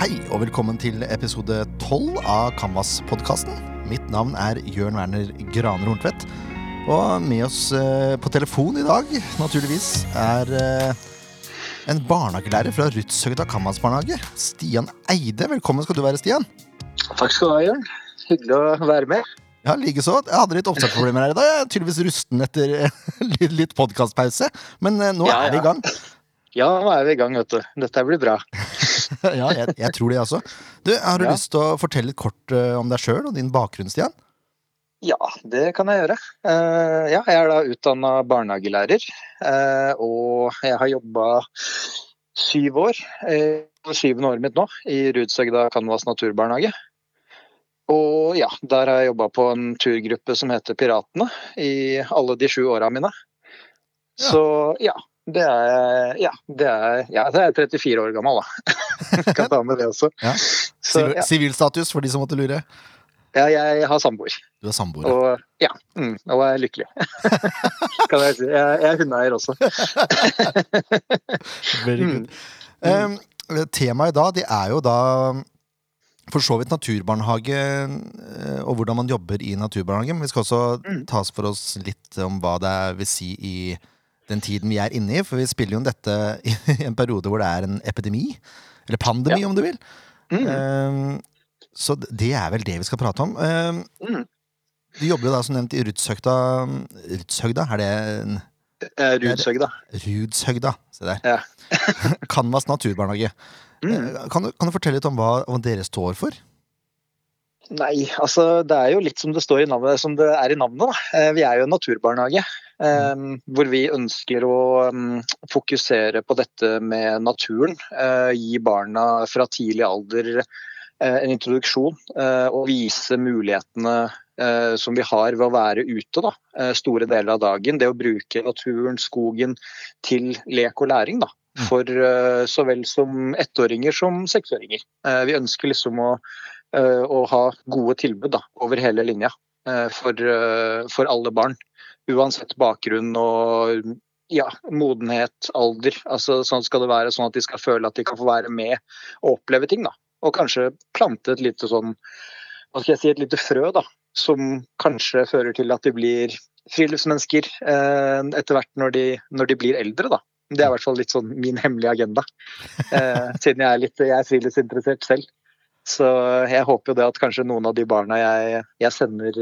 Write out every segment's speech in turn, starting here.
Hei og velkommen til episode 12 av Canvas-podkasten. Mitt navn er Jørn Werner Graner Horntvedt. Og med oss eh, på telefon i dag, naturligvis, er eh, en barnehagelærer fra Rudshøgda Canvas barnehage. Stian Eide. Velkommen skal du være, Stian. Takk skal du ha, Jørn. Hyggelig å være med. Ja, likeså. Jeg hadde litt oppstartsproblemer her i dag. Jeg er tydeligvis rusten etter litt, podkastpause. Men eh, nå Ja, er vi i gang. Ja, nå er vi i gang, vet du. Dette blir bra. ja, jeg, jeg tror det, altså. Du, Har du Ja. lyst til å fortelle litt kort eh, om deg sjøl og din bakgrunn, Stian? Ja, det kan jeg gjøre. Uh, ja, jeg er da utdanna barnehagelærer, Uh, og jeg har jobba syv år, uh, syvende året mitt nå, i Rudshøgda Canvas naturbarnehage. Og ja, der har jeg jobba på en turgruppe som heter Piratene i alle de sju åra mine. Så ja, det er Ja, det er, ja, det er 34 år gammel, da. kan ta med det også. Ja. Så, ja. Sivilstatus, for de som måtte lure. Ja, jeg har samboer, Du er samboer. ja. og ja, mm, og er lykkelig. kan jeg si. Jeg, jeg er hundeeier også. Very Mm. Um, temaet i dag det er jo da for så vidt naturbarnehage eh, og hvordan man jobber i naturbarnehagen. Vi skal også Mm. ta for oss litt om hva det vil si i den tiden vi er inne i. For vi spiller jo om dette i en periode hvor det er en epidemi. Eller pandemi, Ja. om du vil. Mm. Um, så det er vel det vi skal prate om. Um, Mm. du jobber jo da som nevnt i Rudshøgda. Rudshøgda, er det en Rudshøgda. Rudshøgda, se der. Ja. Canvas naturbarnehage. Mm. Eh, Kan, du, kan du fortelle litt om hva, hva dere står for? Nei, altså det er jo litt som det står i navnet, som det er i navnet. Da. Eh, Vi er jo en naturbarnehage. Um, Hvor vi ønsker å um, fokusere på dette med naturen. Uh, Gi barna fra tidlig alder uh, en introduksjon. uh, Og vise mulighetene som vi har ved å være ute da, store deler av dagen. Det å bruke naturen, skogen til lek og læring. da. Mm. For uh, så vel som ettåringer som seksåringer. Uh, Vi ønsker liksom å eh, å ha gode tilbud da, over hele linja eh, for, eh, for alle barn. Uansett bakgrunn og ja, modenhet, alder. Altså, sånn skal det være, sånn at de skal føle at de kan få være med og oppleve ting. Da. Og kanskje plante et lite sånn, hva skal jeg si, et lite frø da, som kanskje fører til at de blir friluftsmennesker eh, etter hvert når de, når de blir eldre. da. Det er i hvert fall litt sånn min hemmelige agenda, eh, siden jeg er litt jeg er friluftsinteressert selv. Så jeg håper jo det at kanskje noen av de barna jeg, jeg sender,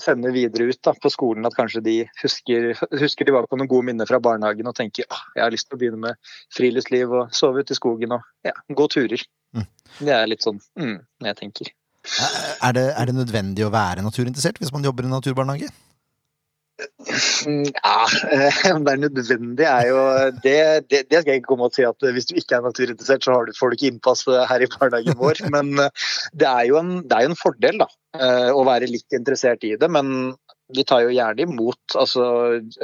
sender videre ut da, på skolen, at kanskje de husker, husker tilbake på noen gode minner fra barnehagen og tenker at jeg har lyst til å begynne med friluftsliv og sove ute i skogen og ja, gå turer. Mm. Det er litt sånn mm, jeg tenker. Er det, er det nødvendig å være naturinteressert hvis man jobber i naturbarnehage? Ja, eh, om det er nødvendig er jo det, det, det skal jeg ikke komme og si at hvis du ikke er naturinteressert, så har du, får du ikke innpass her i barnehagen vår. Men eh, det er jo en, det er jo en fordel da, eh, å være litt interessert i det. Men vi tar jo gjerne imot altså,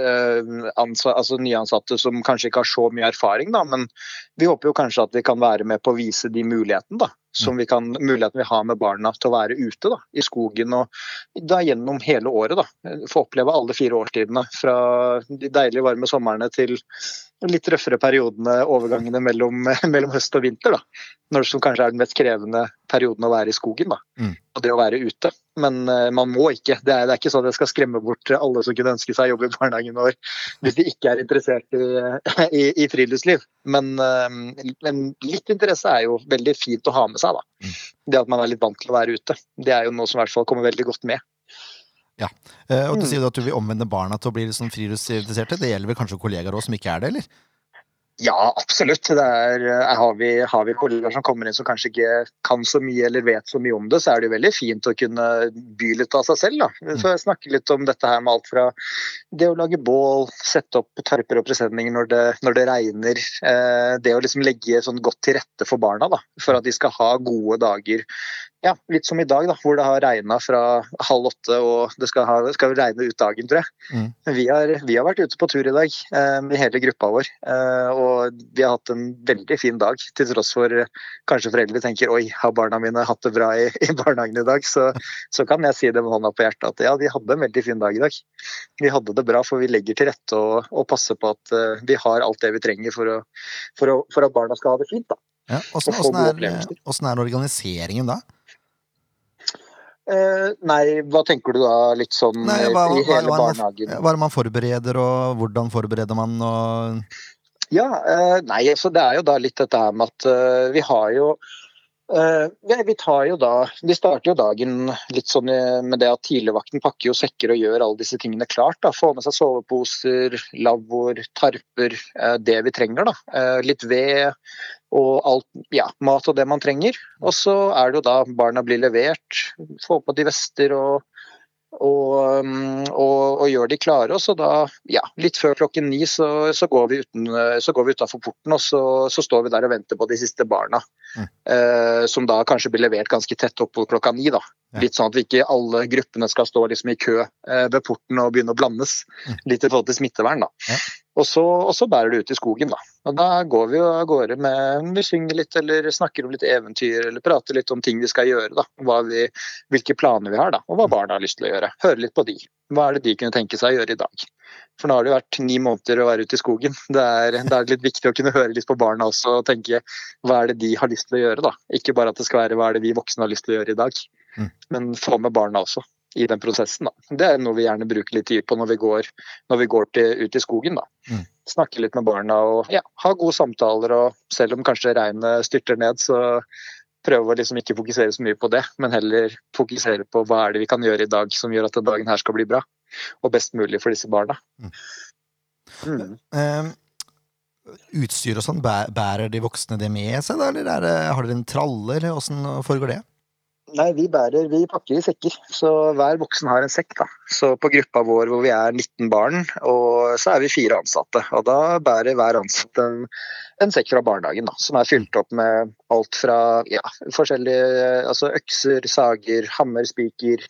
eh, ansa, altså nyansatte som kanskje ikke har så mye erfaring, da, men vi håper jo kanskje at vi kan være med på å vise de mulighetene da, som vi kan, muligheten vi har med barna til å være ute da, i skogen og da gjennom hele året. da, Få oppleve alle fire årstidene. Fra de deilige varme somrene til litt røffere periodene, overgangene mellom, mellom høst og vinter. da, Når det som kanskje er den mest krevende perioden å være i skogen. da, Mm. Og det å være ute. Men uh, man må ikke. Det er, det er ikke sånn at jeg skal skremme bort alle som kunne ønske seg jobb i barnehagen vår, hvis de ikke er interessert i, i, i friluftsliv. Men, uh, men litt interesse er jo veldig fint å ha med seg. da. Mm. Det at man er litt vant til å være ute. Det er jo noe som i hvert fall kommer veldig godt med. Eh, og du Mm. sier at du vil omvende barna til å bli litt sånn friluftsinteresserte. Det gjelder vel kanskje kollegaer også som ikke er det, eller? Ja, absolutt. Det er, eh, har, vi, har vi kollegaer som kommer inn som kanskje ikke kan så mye eller vet så mye om det, så er det jo veldig fint å kunne by litt av seg selv. Da. Så jeg snakker litt om dette her med alt fra det å lage bål, sette opp tarper og presenninger når det, når det regner. Eh, det å liksom legge sånn godt til rette for barna, da, for at de skal ha gode dager. Ja, litt som i dag, da, hvor det har regna fra halv åtte og det skal, ha, det skal regne ut dagen, tror jeg. Mm. Vi, har, vi har vært ute på tur i dag eh, med hele gruppa vår. Eh, og vi har hatt en veldig fin dag, til tross for eh, kanskje foreldre tenker oi, har barna mine hatt det bra i, i barnehagen i dag? Så, så kan jeg si det med hånda på hjertet at ja, de hadde en veldig fin dag i dag. Vi hadde det bra, for vi legger til rette og, og passer på at eh, vi har alt det vi trenger for, å, for, å, for at barna skal ha det fint. da. Ja, gode er, opplevelser. er organiseringen da? Eh, nei, hva tenker du da litt sånn Nei, eh, hva, i hele hva, man, barnehagen? hva er det man forbereder, og hvordan forbereder man? Og, Ja, eh, nei, altså det er jo da litt dette her med at uh, vi har jo uh, vi tar jo da Vi starter jo dagen litt sånn med det at tidligvakten pakker jo sekker og gjør alle disse tingene klart. da, Får med seg soveposer, lavvoer, tarper, uh, det vi trenger. da, Litt ved og alt, ja, mat og det man trenger. Og så er det jo da barna blir levert, får på de vester og og, um, og, og gjør de klare. Og så da, ja, litt før klokken ni, så, så går vi uten, så går vi utafor porten, og så, så står vi der og venter på de siste barna. Mm. Eh, som da kanskje blir levert ganske tett opp på klokka ni. da. Ja. Litt sånn at vi ikke alle gruppene skal stå liksom i kø eh, ved porten og begynne å blandes. Mm. Litt i forhold til smittevern, da. Ja. Og så, og så bærer det ut i skogen, da. Og da går vi av gårde med Vi synger litt, eller snakker om litt eventyr, eller prater litt om ting vi skal gjøre, da. Vi, hvilke planer vi har, da. Og hva barna har lyst til å gjøre. Høre litt på de. Hva er det de kunne tenke seg å gjøre i dag? For nå har det jo vært ni måneder å være ute i skogen. Det er, det er litt viktig å kunne høre litt på barna også og tenke hva er det de har lyst til å gjøre, da. Ikke bare at det skal være hva er det vi voksne har lyst til å gjøre i dag, Mm. men få med barna også i den prosessen. da. Det er noe vi gjerne bruker litt tid på når vi går, når vi går til, ut i skogen. da. Mm. Snakke litt med barna og ja, ha gode samtaler. og Selv om kanskje regnet styrter ned, så prøve å liksom ikke fokusere så mye på det, men heller fokusere på hva er det vi kan gjøre i dag som gjør at den dagen her skal bli bra og best mulig for disse barna. Mm. Mm. eh, utstyr og sånn, bærer de voksne det med seg, da? Eller er det, har dere en traller? åssen foregår det? Nei, vi bærer, vi pakker i sekker, så hver voksen har en sekk. da. Så på gruppa vår hvor vi er 19 barn, og så er vi fire ansatte. Og da bærer hver ansatt en, en sekk fra barnehagen, da, som er fylt opp med alt fra ja, forskjellige altså økser, sager, hammer, spiker.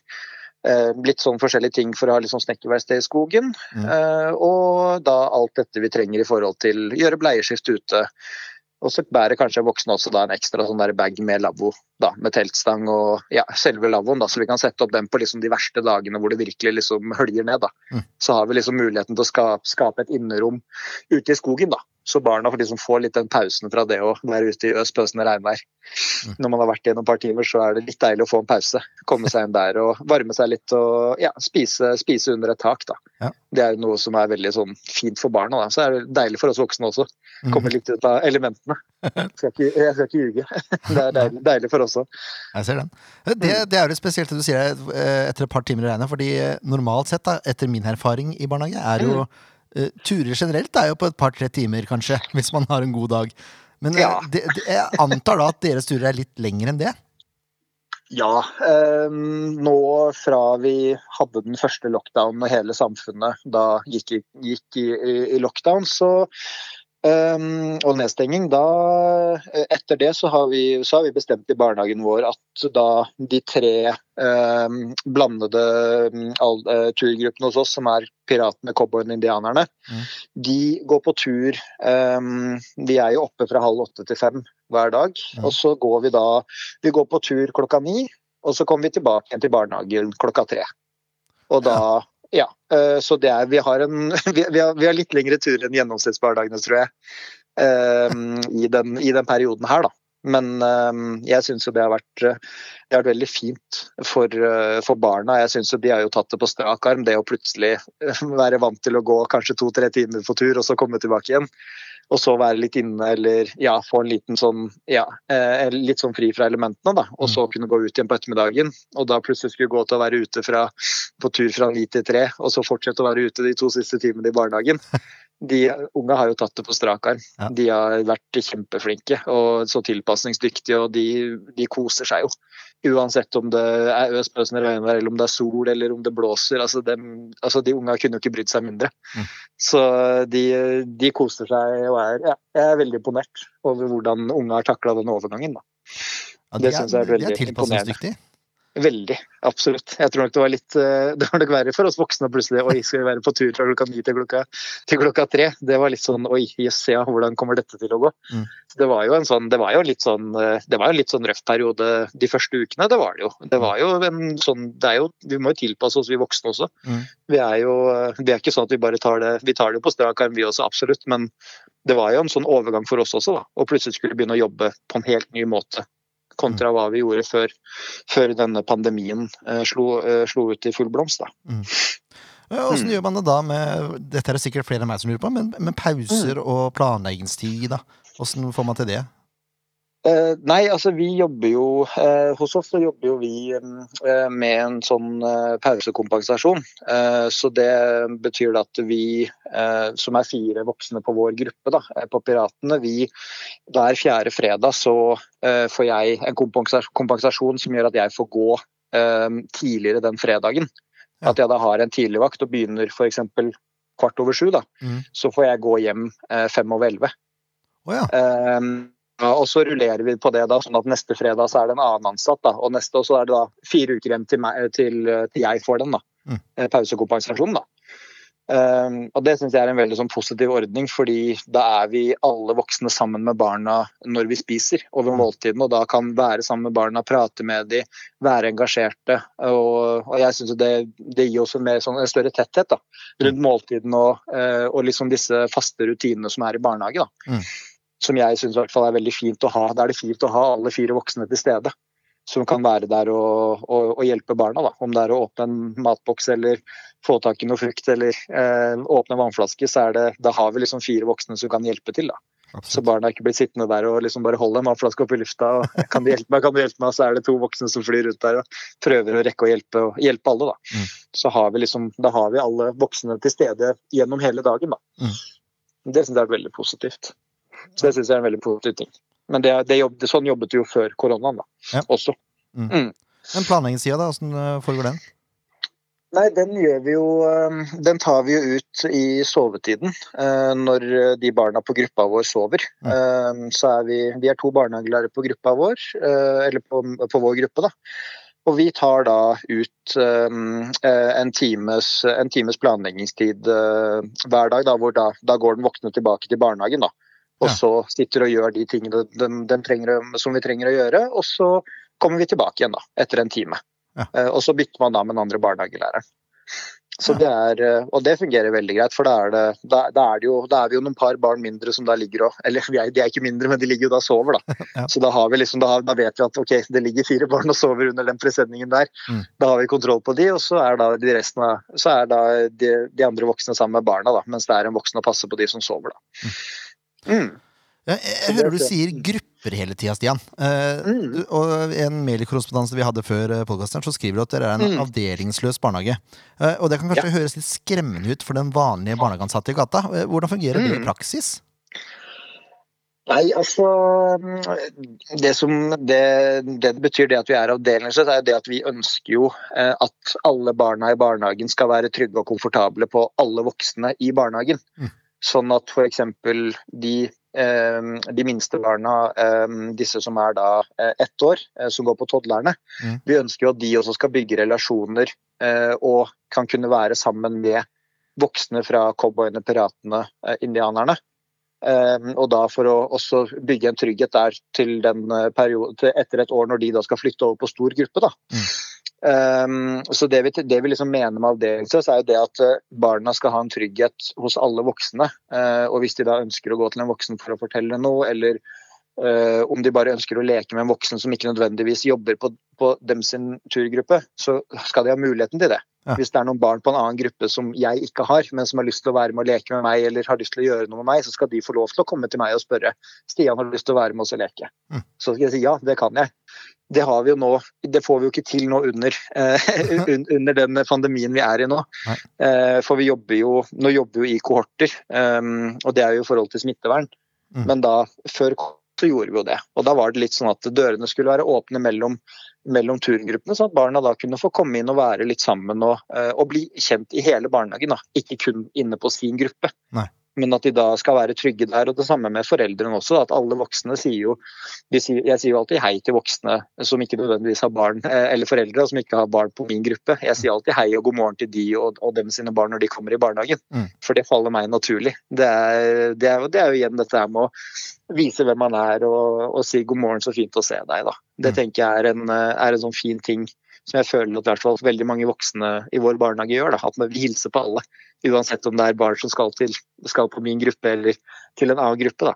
Eh, litt sånn forskjellige ting for å ha litt sånn snekkerverksted i skogen. Mm. Eh, og da alt dette vi trenger i forhold til gjøre bleieskift ute. Og så bærer kanskje voksne også da en ekstra sånn der bag med lavvo, da, med teltstang og ja, selve lavvoen, da, så vi kan sette opp den på liksom de verste dagene hvor det virkelig liksom høljer ned. da. Mm. Så har vi liksom muligheten til å skape, skape et innerom ute i skogen, da. Så barna får liksom få litt den pausen fra det å være ute i øspøsende regnvær. Mm. Når man har vært igjen et par timer, så er det litt deilig å få en pause. Komme seg inn der og varme seg litt og ja, spise, spise under et tak. da. Ja. Det er jo noe som er veldig sånn fint for barna. da. Så er det deilig for oss voksne også. Komme Kommer litt ut av elementene. Jeg skal ikke, jeg skal ikke ljuge. Det er deilig, deilig for oss òg. Jeg ser den. Det, det er jo litt spesielt det du sier eh, etter et par timer i regnet, fordi eh, normalt sett, da, etter min erfaring i barnehage, er jo eh, turer generelt er jo på et par-tre timer, kanskje, hvis man har en god dag. Men eh, Ja. det, det, jeg antar da at deres turer er litt lengre enn det? Ja. eh, nå fra vi hadde den første lockdownen og hele samfunnet da gikk i, gikk i, i- i lockdown, så eh, og nedstenging, da eh, Etter det så har, vi, så har vi bestemt i barnehagen vår at da de tre um, blandede mm, all, eh, turgruppene hos oss, som er piratene, cowboyene, indianerne, Mm. de går på tur Um, De er jo oppe fra halv åtte til fem hver dag. Mm. Og så går vi da Vi går på tur klokka ni, og så kommer vi tilbake igjen til barnehagen klokka tre. Og da Ja. Eh, så det er Vi har, en, vi, har, vi har litt lengre turer enn gjennomsnittshverdagene, tror jeg. eh, i, den, I den perioden her, da. Men eh, jeg syns jo det har vært eh, det har vært veldig fint for, eh, for barna. Jeg syns de har jo tatt det på strak arm, det å plutselig være vant til å gå kanskje to-tre timer på tur, og så komme tilbake igjen. Og så være litt inne, eller ja, få en liten sånn ja, eh, litt sånn fri fra elementene, da. Og så kunne gå ut igjen på ettermiddagen. Og da plutselig skulle gå til å være ute fra, på tur fra ni til tre, og så fortsette å være ute de to siste timene i barnehagen. De unge har jo tatt det på strak arm. Ja. De har vært kjempeflinke og så tilpasningsdyktige, og de, de koser seg jo. Uansett om det er øspøsende regnvær, eller om det er sol, eller om det blåser. Altså, dem, altså De unga kunne jo ikke brydd seg mindre. Mm. Så de, de koser seg og er ja, Jeg er veldig imponert over hvordan unge har takla den overgangen. Ja, Det de er de er tilpasningsdyktige. Veldig. Absolutt. Jeg tror nok det var litt eh, Det var nok verre for oss voksne plutselig. Oi, skal vi være på tur fra klokka ni til klokka, til klokka tre? Det var litt sånn oi, jøss, ja, hvordan kommer dette til å gå? Mm. Det var jo en sånn Det var jo litt sånn eh, Det var jo litt sånn røff periode de første ukene. Det var det jo. Det var jo en sånn Det er jo Vi må jo tilpasse oss, vi voksne også. Mm. Vi er jo Det er ikke sånn at vi bare tar det Vi tar det jo på strak arm, vi også, absolutt. Men det var jo en sånn overgang for oss også, da. Og plutselig skulle begynne å jobbe på en helt ny måte kontra hva vi gjorde før, før denne pandemien eh, slo, eh, slo ut i full blomst. Da. Åssen Mm. gjør man det da med Dette er det sikkert flere enn meg som lurer på, men med pauser Mm. og planleggingstid, da? Åssen får man til det? Eh, nei, altså vi jobber jo eh, Hos oss så jobber jo vi eh, med en sånn eh, pausekompensasjon. Eh, så det betyr at vi eh, som er fire voksne på vår gruppe, da, på Piratene, vi hver fjerde fredag så får jeg en kompensasjon, kompensasjon som gjør at jeg får gå tidligere den fredagen. Ja. At jeg da har en tidligvakt og begynner f.eks. kvart over sju. da, Mm. Så får jeg gå hjem fem over elleve. Oh, ja. Ja, og så rullerer vi på det da, sånn at neste fredag så er det en annen ansatt. da, Og neste så er det da fire uker igjen til, meg, til, til jeg får den. da, Mm. Pausekompensasjonen. Da. Um, og Det syns jeg er en veldig sånn positiv ordning, fordi da er vi alle voksne sammen med barna når vi spiser over måltidene, måltiden. Og da kan være sammen med barna, prate med dem, være engasjerte. Og, og jeg synes det, det gir oss en, mer, sånn, en større tetthet da, rundt måltiden og, eh, og liksom disse faste rutinene som er i barnehage. da Mm. Som jeg syns er veldig fint å ha. Da er det fint å ha alle fire voksne til stede. Som kan være der og, og, og hjelpe barna. Da. Om det er å åpne en matboks eller få tak i noe frukt eller eh, åpne en vannflaske, så er det, da har vi liksom fire voksne som kan hjelpe til. Da. Så barna ikke blir sittende der og liksom bare holde en vannflaske opp i lufta. Og, kan du hjelpe meg, kan du hjelpe meg? Så er det to voksne som flyr rundt der og prøver å rekke å hjelpe, og hjelpe alle. Da. Mm. Så har vi liksom, da har vi alle voksne til stede gjennom hele dagen. Da. Mm. Det syns jeg er veldig positivt. Så det syns jeg er en veldig positiv ting. Men det, det jobb, det, sånn jobbet vi jo før koronaen da, Ja. også. Men planleggingssida, da? Åssen eh, foregår den? Nei, den gjør vi jo eh, Den tar vi jo ut i sovetiden. eh, Når de barna på gruppa vår sover. Så er vi Vi er to barnehagelærere på gruppa vår, eller på, på vår gruppe, da. Og vi tar da ut eh, en times, en times planleggingstid hver dag, da, hvor da, da går den voksne tilbake til barnehagen. da. Og så sitter og gjør de tingene den, den trenger, som vi trenger å gjøre. Og så kommer vi tilbake igjen da, etter en time. Ja. Eh, Og så bytter man da med den andre barnehagelæreren. Så det er, eh, og det fungerer veldig greit, for da er, det, da, da er, det jo, da er vi jo noen par barn mindre som da ligger og Eller er, de er ikke mindre, men de ligger jo da og sover, da. Ja. Så da, har vi liksom, da, har, da vet vi at ok, det ligger fire barn og sover under den presenningen der. Mm. Da har vi kontroll på de, og så er da de resten av, så er da de, de andre voksne sammen med barna, da, mens det er en voksen å passe på de som sover, da. Mm. Ja, jeg, jeg hører du sier grupper hele tida, Stian. Eh, Mm. du, og i en mailkorrespondanse vi hadde før podkasten, så skriver du at dere er en Mm. avdelingsløs barnehage. Eh, og det kan kanskje høres litt skremmende ut for den vanlige barnehageansatte i gata. Eh, Hvordan fungerer det i Mm. praksis? Nei, altså Det som det, det betyr det at vi er avdelingsløse, er det at vi ønsker jo eh, at alle barna i barnehagen skal være trygge og komfortable på alle voksne i barnehagen. Mm. Sånn at f.eks. de, eh, de minste barna, eh, disse som er da eh, ett år, eh, som går på toddlerne, Mm. vi ønsker jo at de også skal bygge relasjoner eh, og kan kunne være sammen med voksne fra cowboyene, piratene, indianerne. Um, og da for å også bygge en trygghet der til den perioden, etter et år når de da skal flytte over på stor gruppe. da. Um, så Det vi, det vi liksom mener med avdelingsløs, er jo det at eh, barna skal ha en trygghet hos alle voksne. Uh, og hvis de da ønsker å gå til en voksen for å fortelle noe, eller uh, om de bare ønsker å leke med en voksen som ikke nødvendigvis jobber på, på dem sin turgruppe, så skal de ha muligheten til det. Ja. Hvis det er noen barn på en annen gruppe som jeg ikke har, men som har lyst til å være med og leke med meg, eller har lyst til å gjøre noe med meg, så skal de få lov til å komme til meg og spørre Stian har lyst til å være med oss og leke. Mm. Så skal jeg si ja, det kan jeg. Det har vi jo nå, det får vi jo ikke til nå under, eh, under den pandemien vi er i nå. Eh, for vi jobber jo, nå jobber vi jo i kohorter, um, og det er jo i forhold til smittevern. Mm. Men da, før så gjorde vi jo det. Og da var det litt sånn at dørene skulle være åpne mellom, mellom turgruppene, sånn at barna da kunne få komme inn og være litt sammen og, eh, og bli kjent i hele barnehagen. da, Ikke kun inne på sin gruppe. Nei. Men at de da skal være trygge der. Og det samme med foreldrene også. At alle voksne sier jo sier, Jeg sier jo alltid hei til voksne som ikke nødvendigvis har barn, eh, eller foreldre som ikke har barn på min gruppe. Jeg sier alltid hei og god morgen til de og, og dem sine barn når de kommer i barnehagen. Mm. For det faller meg naturlig. Det er, det, er, det er, jo igjen dette her med å vise hvem man er og, og si god morgen, så fint å se deg. da. Det mm. tenker jeg er en, er en sånn fin ting som jeg føler at hvert fall veldig mange voksne i vår barnehage gjør. Da, at vi hilser på alle, uansett om det er barn som skal, til, skal på min gruppe eller til en annen gruppe. Da.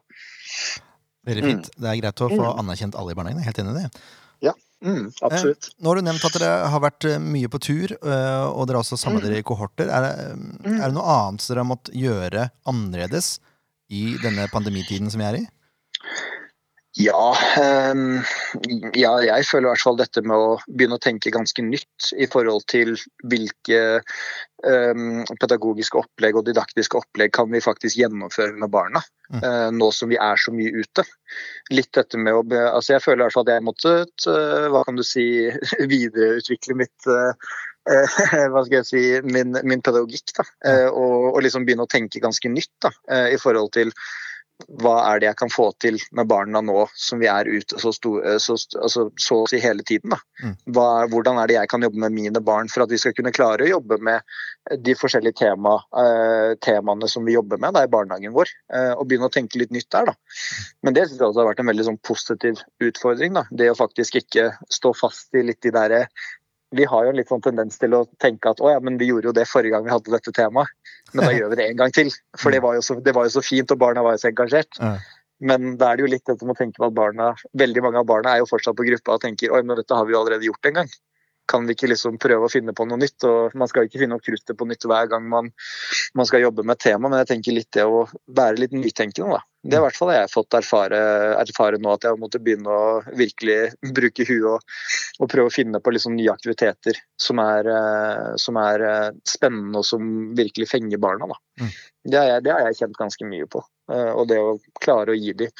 Veldig fint. Mm. Det er greit å få mm. anerkjent alle i barnehagen. Helt enig i det. Ja, mm, absolutt. Eh, nå har du nevnt at dere har vært eh, mye på tur, eh, og dere har også samla dere i kohorter. Er det, mm. er det noe annet dere har måttet gjøre annerledes i denne pandemitiden som vi er i? Ja, um, ja, jeg føler i hvert fall dette med å begynne å tenke ganske nytt i forhold til hvilke um, pedagogiske opplegg og didaktiske opplegg kan vi faktisk gjennomføre med barna. Mm. Uh, nå som vi er så mye ute. Litt dette med å altså Jeg føler i hvert fall at jeg måtte uh, hva kan du si, videreutvikle mitt uh, hva skal jeg si, min, min pedagogikk. da, og, og, liksom begynne å tenke ganske nytt da, i forhold til hva er det jeg kan få til med barna nå som vi er ute så, stor, eh, så, altså, så å si hele tiden? da. Hva, hvordan er det jeg kan jobbe med mine barn for at vi skal kunne klare å jobbe med de forskjellige tema, uh, temaene som vi jobber med da, i barnehagen vår, uh, og begynne å tenke litt nytt der. Da. Men det synes jeg også har vært en veldig sånn, positiv utfordring. Da. Det å faktisk ikke stå fast i litt de der vi har jo en litt sånn tendens til å tenke at å ja, men vi gjorde jo det forrige gang vi hadde dette temaet, men da gjør vi det en gang til. For det var jo så, var jo så fint, og barna var jo så engasjert. Men da er det jo litt dette med å tenke på at barna, veldig mange av barna er jo fortsatt på gruppa og tenker oi, men dette har vi jo allerede gjort en gang kan vi ikke liksom prøve å finne på noe nytt? og Man skal ikke finne opp kruttet på nytt hver gang man, man, skal jobbe med et tema, men jeg tenker litt det å være litt nytenkende. da. Det er i hvert fall jeg har fått erfare, erfare nå, at jeg måtte begynne å virkelig bruke huet og, og prøve å finne på liksom nye aktiviteter som er, eh, som er, eh, spennende og som virkelig fenger barna. Mm. Det, har jeg, det, har jeg, kjent ganske mye på. Eh, og det å klare å gi dem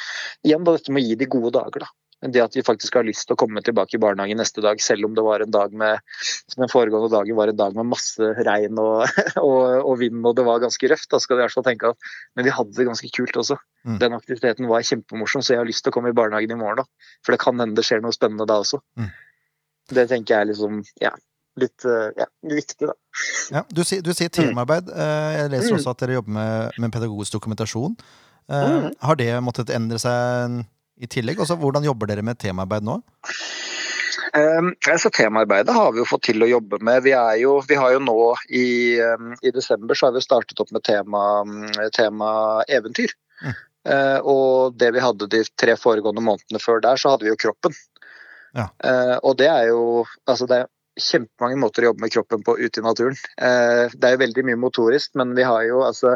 Igjen da, dette med å gi dem gode dager. da det at de faktisk har lyst til å komme tilbake i barnehagen neste dag, selv om det var en dag med som den foregående dagen var en dag med masse regn og, og, og vind og det var ganske røft. Da skal du i hvert fall tenke at Men vi hadde det ganske kult også. Mm. Den aktiviteten var kjempemorsom, så jeg har lyst til å komme i barnehagen i morgen. da. For det kan hende det skjer noe spennende da også. Mm. Det tenker jeg er liksom ja, litt eh, ja, viktig, da. Ja, du, sier, du sier teamarbeid. Eh, jeg leser mm. også at dere jobber med, med pedagogisk dokumentasjon. Eh, mm. Har det måttet endre seg i tillegg? Også, hvordan jobber dere med temaarbeid nå? Um, altså, temaarbeidet har vi jo fått til å jobbe med. Vi, jo, vi har jo nå i, um, i, desember så har vi startet opp med tema, tema eventyr. Mm. Uh, og det vi hadde de tre foregående månedene før der, så hadde vi jo kroppen. Ja. Uh, og det er jo altså det, kjempemange måter å jobbe med kroppen på ute i naturen. Eh, det er jo veldig mye motorisk, men vi har jo, altså,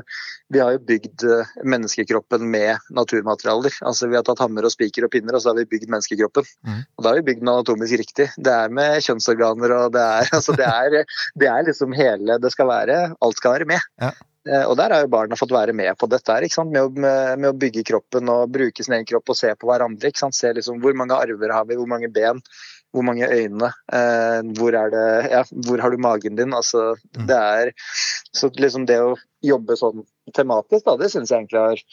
vi har jo bygd eh, menneskekroppen med naturmaterialer. Altså, vi har tatt hammer og spiker og pinner, og så har vi bygd menneskekroppen. Mm. Og da har vi bygd den anatomisk riktig. Det er med kjønnsorganer og det er, altså, det er, det er liksom hele Det skal være Alt skal være med. Ja. Eh, og der har jo barna fått være med på dette, her, med, med, med, å bygge kroppen og bruke sin egen kropp og se på hverandre. Se liksom, hvor mange arver har vi, hvor mange ben, hvor mange øyne, eh, hvor, det, ja, hvor, har du magen din? Altså, mm. det er Så liksom det å jobbe sånn tematisk, da, det syns jeg egentlig har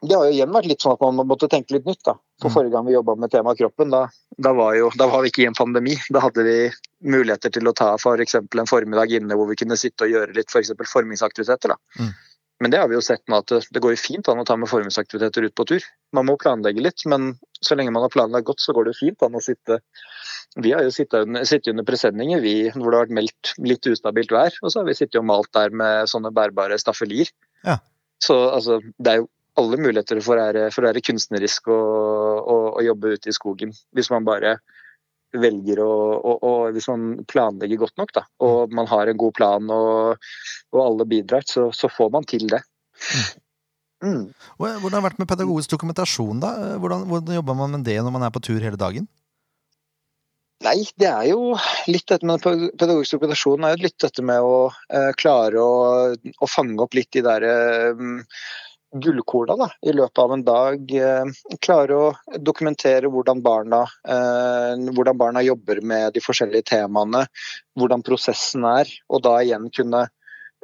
det har jo igjen vært litt sånn at man måtte tenke litt nytt. da. For mm. Forrige gang vi jobba med temaet kroppen, da, da, var jo, da, var vi ikke i en pandemi. Da hadde vi muligheter til å ta f.eks. For en formiddag inne hvor vi kunne sitte og gjøre litt for formingsaktiviteter. da. Mm. Men det har vi jo sett nå at det går fint an å ta med formingsaktiviteter ut på tur. Man må planlegge litt, men så lenge man har planlagt godt, så går det fint an å sitte Vi har jo sittet under, sittet under presenninger vi, hvor det har vært meldt litt ustabilt vær, og så har vi sittet og malt der med sånne bærbare staffelier. Ja. Så altså, det er jo alle muligheter for å være, for å være kunstnerisk og, og, og, jobbe ute i skogen. Hvis man bare velger å og, Hvis man planlegger godt nok, da, og man har en god plan og, og alle bidrar, så, så, får man til det. Mm. Hvordan har det vært med pedagogisk dokumentasjon? da? Hvordan, hvordan, jobber man med det når man er på tur hele dagen? Nei, det er jo litt dette med pedagogisk dokumentasjon er jo litt dette med å eh, klare å, å, fange opp litt de der eh, gullkorna da, i løpet av en dag. Eh, klare å dokumentere hvordan barna, eh, hvordan barna, jobber med de forskjellige temaene, hvordan prosessen er. Og da igjen kunne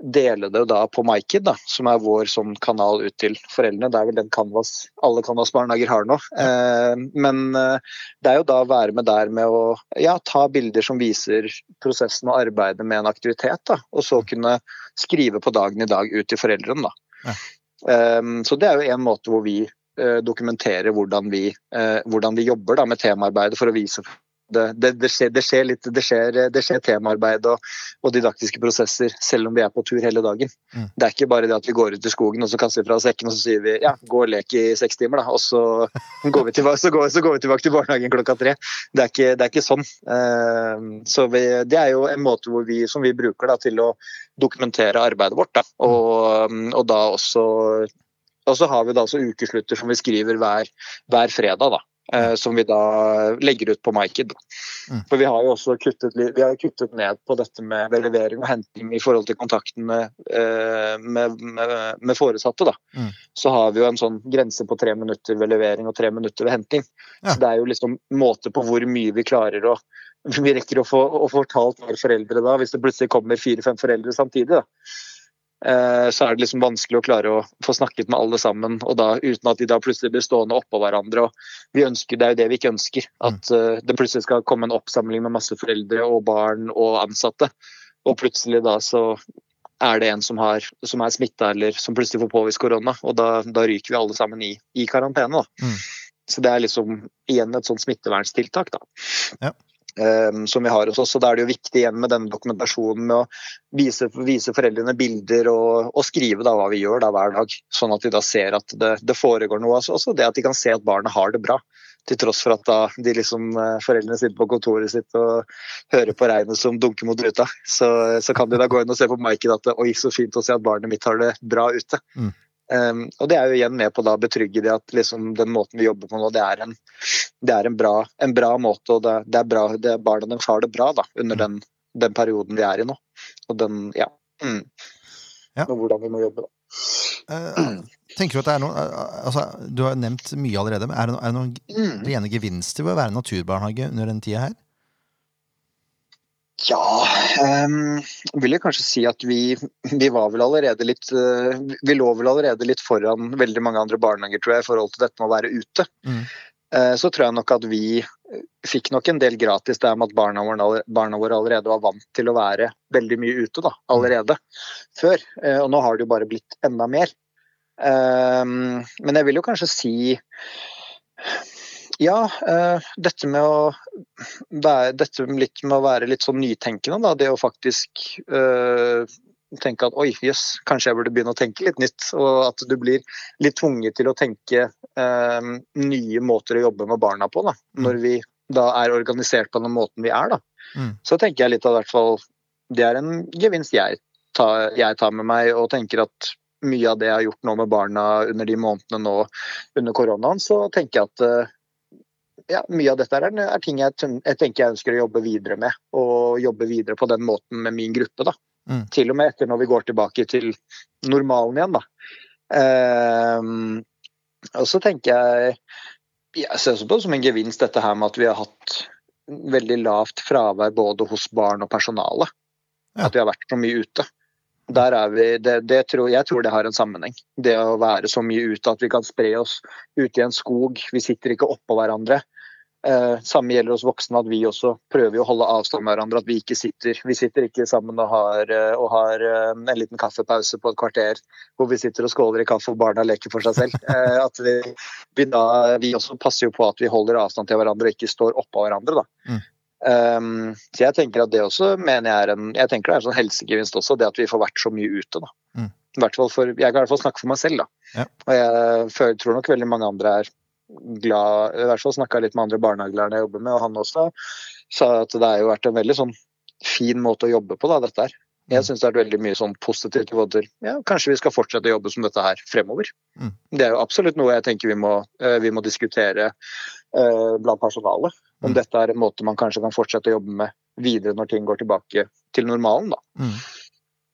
dele det da på MyKid, da, som er vår sånn kanal ut til foreldrene. Det er vel den Canvas alle Canvas-barnehager har nå. Eh, men eh, det er jo da å være med der med å ja, ta bilder som viser prosessen og arbeidet med en aktivitet, da, og så kunne skrive på dagen i dag ut til foreldrene. Da. Ja. Eh, så det er jo en måte hvor vi eh, dokumenterer hvordan vi, eh, hvordan vi jobber da, med temaarbeidet for å vise det, det, det, skjer, det, skjer, litt, det skjer, det skjer temaarbeid og, og, didaktiske prosesser selv om vi er på tur hele dagen. Mm. Det er ikke bare det at vi går ut i skogen og så kaster vi fra sekken og så sier vi ja, gå og lek i seks timer, da, og så går vi, tilbake, så går, så går vi tilbake til barnehagen klokka tre. Det er ikke, er ikke sånn. Uh, så vi, det er jo en måte vi, som vi bruker da, til å dokumentere arbeidet vårt. Da, og, og da også og så har vi da også ukeslutter som vi skriver hver, hver fredag. da. Eh, som vi da legger ut på MyKid. Mm. For vi har jo også kuttet, vi har kuttet ned på dette med levering og henting i forhold til kontakten med, eh, med, med, med foresatte. Da. Mm. Så har vi jo en sånn grense på tre minutter ved levering og tre minutter ved henting. Ja. Så det er jo liksom måte på hvor mye vi klarer å vi rekker å få, å fortalt våre foreldre da, hvis det plutselig kommer fire-fem foreldre samtidig. da. Eh, så er det liksom vanskelig å klare å få snakket med alle sammen, og da uten at de da plutselig blir stående oppå hverandre. og vi ønsker, Det er jo det vi ikke ønsker. At uh, det plutselig skal komme en oppsamling med masse foreldre og barn og ansatte, og plutselig da så er det en som, har, som er smitta eller som plutselig får påvist korona, og da, da, ryker vi alle sammen i, i karantene. da. Mm. Så det er liksom igjen et sånt smittevernstiltak. da. Ja. Ehm, som vi har hos oss. og Da er det jo viktig igjen med denne dokumentasjonen med å vise, vise foreldrene bilder og, og skrive da hva vi gjør da hver dag. Sånn at de da ser at det, det foregår noe. Altså, også det at de kan se at barnet har det bra. Til tross for at da de liksom, eh, foreldrene sitter på kontoret sitt og hører på regnet som dunker mot ruta. Så, så kan de da gå inn og se på Maiken at oi, så fint å se at barnet mitt har det bra ute. Mm. Um, og Det er jo igjen med på å betrygge de at liksom, den måten vi jobber på nå, det er en, det er en, bra, en bra, måte. og Det, det er bra, det, Barna deres har det bra da, under den, den, perioden vi er i nå. Og den, ja. Mm. ja. Og hvordan vi må jobbe, da. Uh, tenker Du at det er noe, uh, altså, du har nevnt mye allerede, men er det, noen, er det noen mm. rene gevinster ved å være naturbarnehage under den tida her? Ja, um, vil jeg kanskje si at vi, vi, var vel allerede litt uh, Vi lå vel allerede litt foran veldig mange andre barnehager tror jeg, i forhold til dette med å være ute. Mm. Uh, så tror jeg nok at vi fikk nok en del gratis der med at barna våre, barna våre, allerede var vant til å være veldig mye ute da, allerede før. Uh, og nå har det jo bare blitt enda mer. Men jeg vil jo kanskje si ja, dette med å være, dette litt med å være litt sånn nytenkende, da. Det å faktisk tenke at oi, jøss, kanskje jeg burde begynne å tenke litt nytt. Og at du blir litt tvunget til å tenke eh, nye måter å jobbe med barna på, da. Mm. Når vi da er organisert på den måten vi er, da. Mm. Så tenker jeg litt at hvert fall det er en gevinst jeg tar, jeg tar med meg, og tenker at mye av det jeg har gjort nå med barna under de månedene nå under koronaen, så tenker jeg at ja, mye av dette er, er ting jeg, jeg, tenker jeg ønsker å jobbe videre med. Og jobbe videre på den måten med min gruppe. da. Mm. Til og med etter når vi går tilbake til normalen igjen. da. Um, og så tenker jeg Jeg ser også på det som en gevinst dette her med at vi har hatt veldig lavt fravær både hos barn og personale. Ja. At vi har vært så mye ute. Der er vi, det, det tror, jeg tror det har en sammenheng. Det å være så mye ute at vi kan spre oss ute i en skog. Vi sitter ikke oppå hverandre. Eh, samme gjelder hos voksne, at vi også prøver å holde avstand med hverandre. At vi ikke sitter vi sitter ikke sammen og har, eh, og har eh, en liten kaffepause på et kvarter hvor vi sitter og skåler i kaffe og barna leker for seg selv. Eh, at vi, vi, da, vi, også passer jo på at vi holder avstand til hverandre og ikke står oppå hverandre. da. Mm. Um, så jeg tenker at det også mener jeg er en jeg tenker det er en sånn helsegevinst også, det at vi får vært så mye ute. da. Mm. For, jeg kan i hvert fall snakke for meg selv. da. Ja. Og jeg føler, tror nok veldig mange andre er glad I hvert fall snakka litt med andre barnehagelærere jeg jobber med, og han også sa at det har jo vært en veldig sånn fin måte å jobbe på, da, dette her. Jeg syns det er veldig mye sånn positivt i til ja, kanskje vi skal fortsette å jobbe som dette her fremover. Mm. Det er jo absolutt noe jeg tenker vi må, eh, vi må diskutere eh, blant personalet. Om mm. dette er en måte man kanskje kan fortsette å jobbe med videre når ting går tilbake til normalen. da. Mm.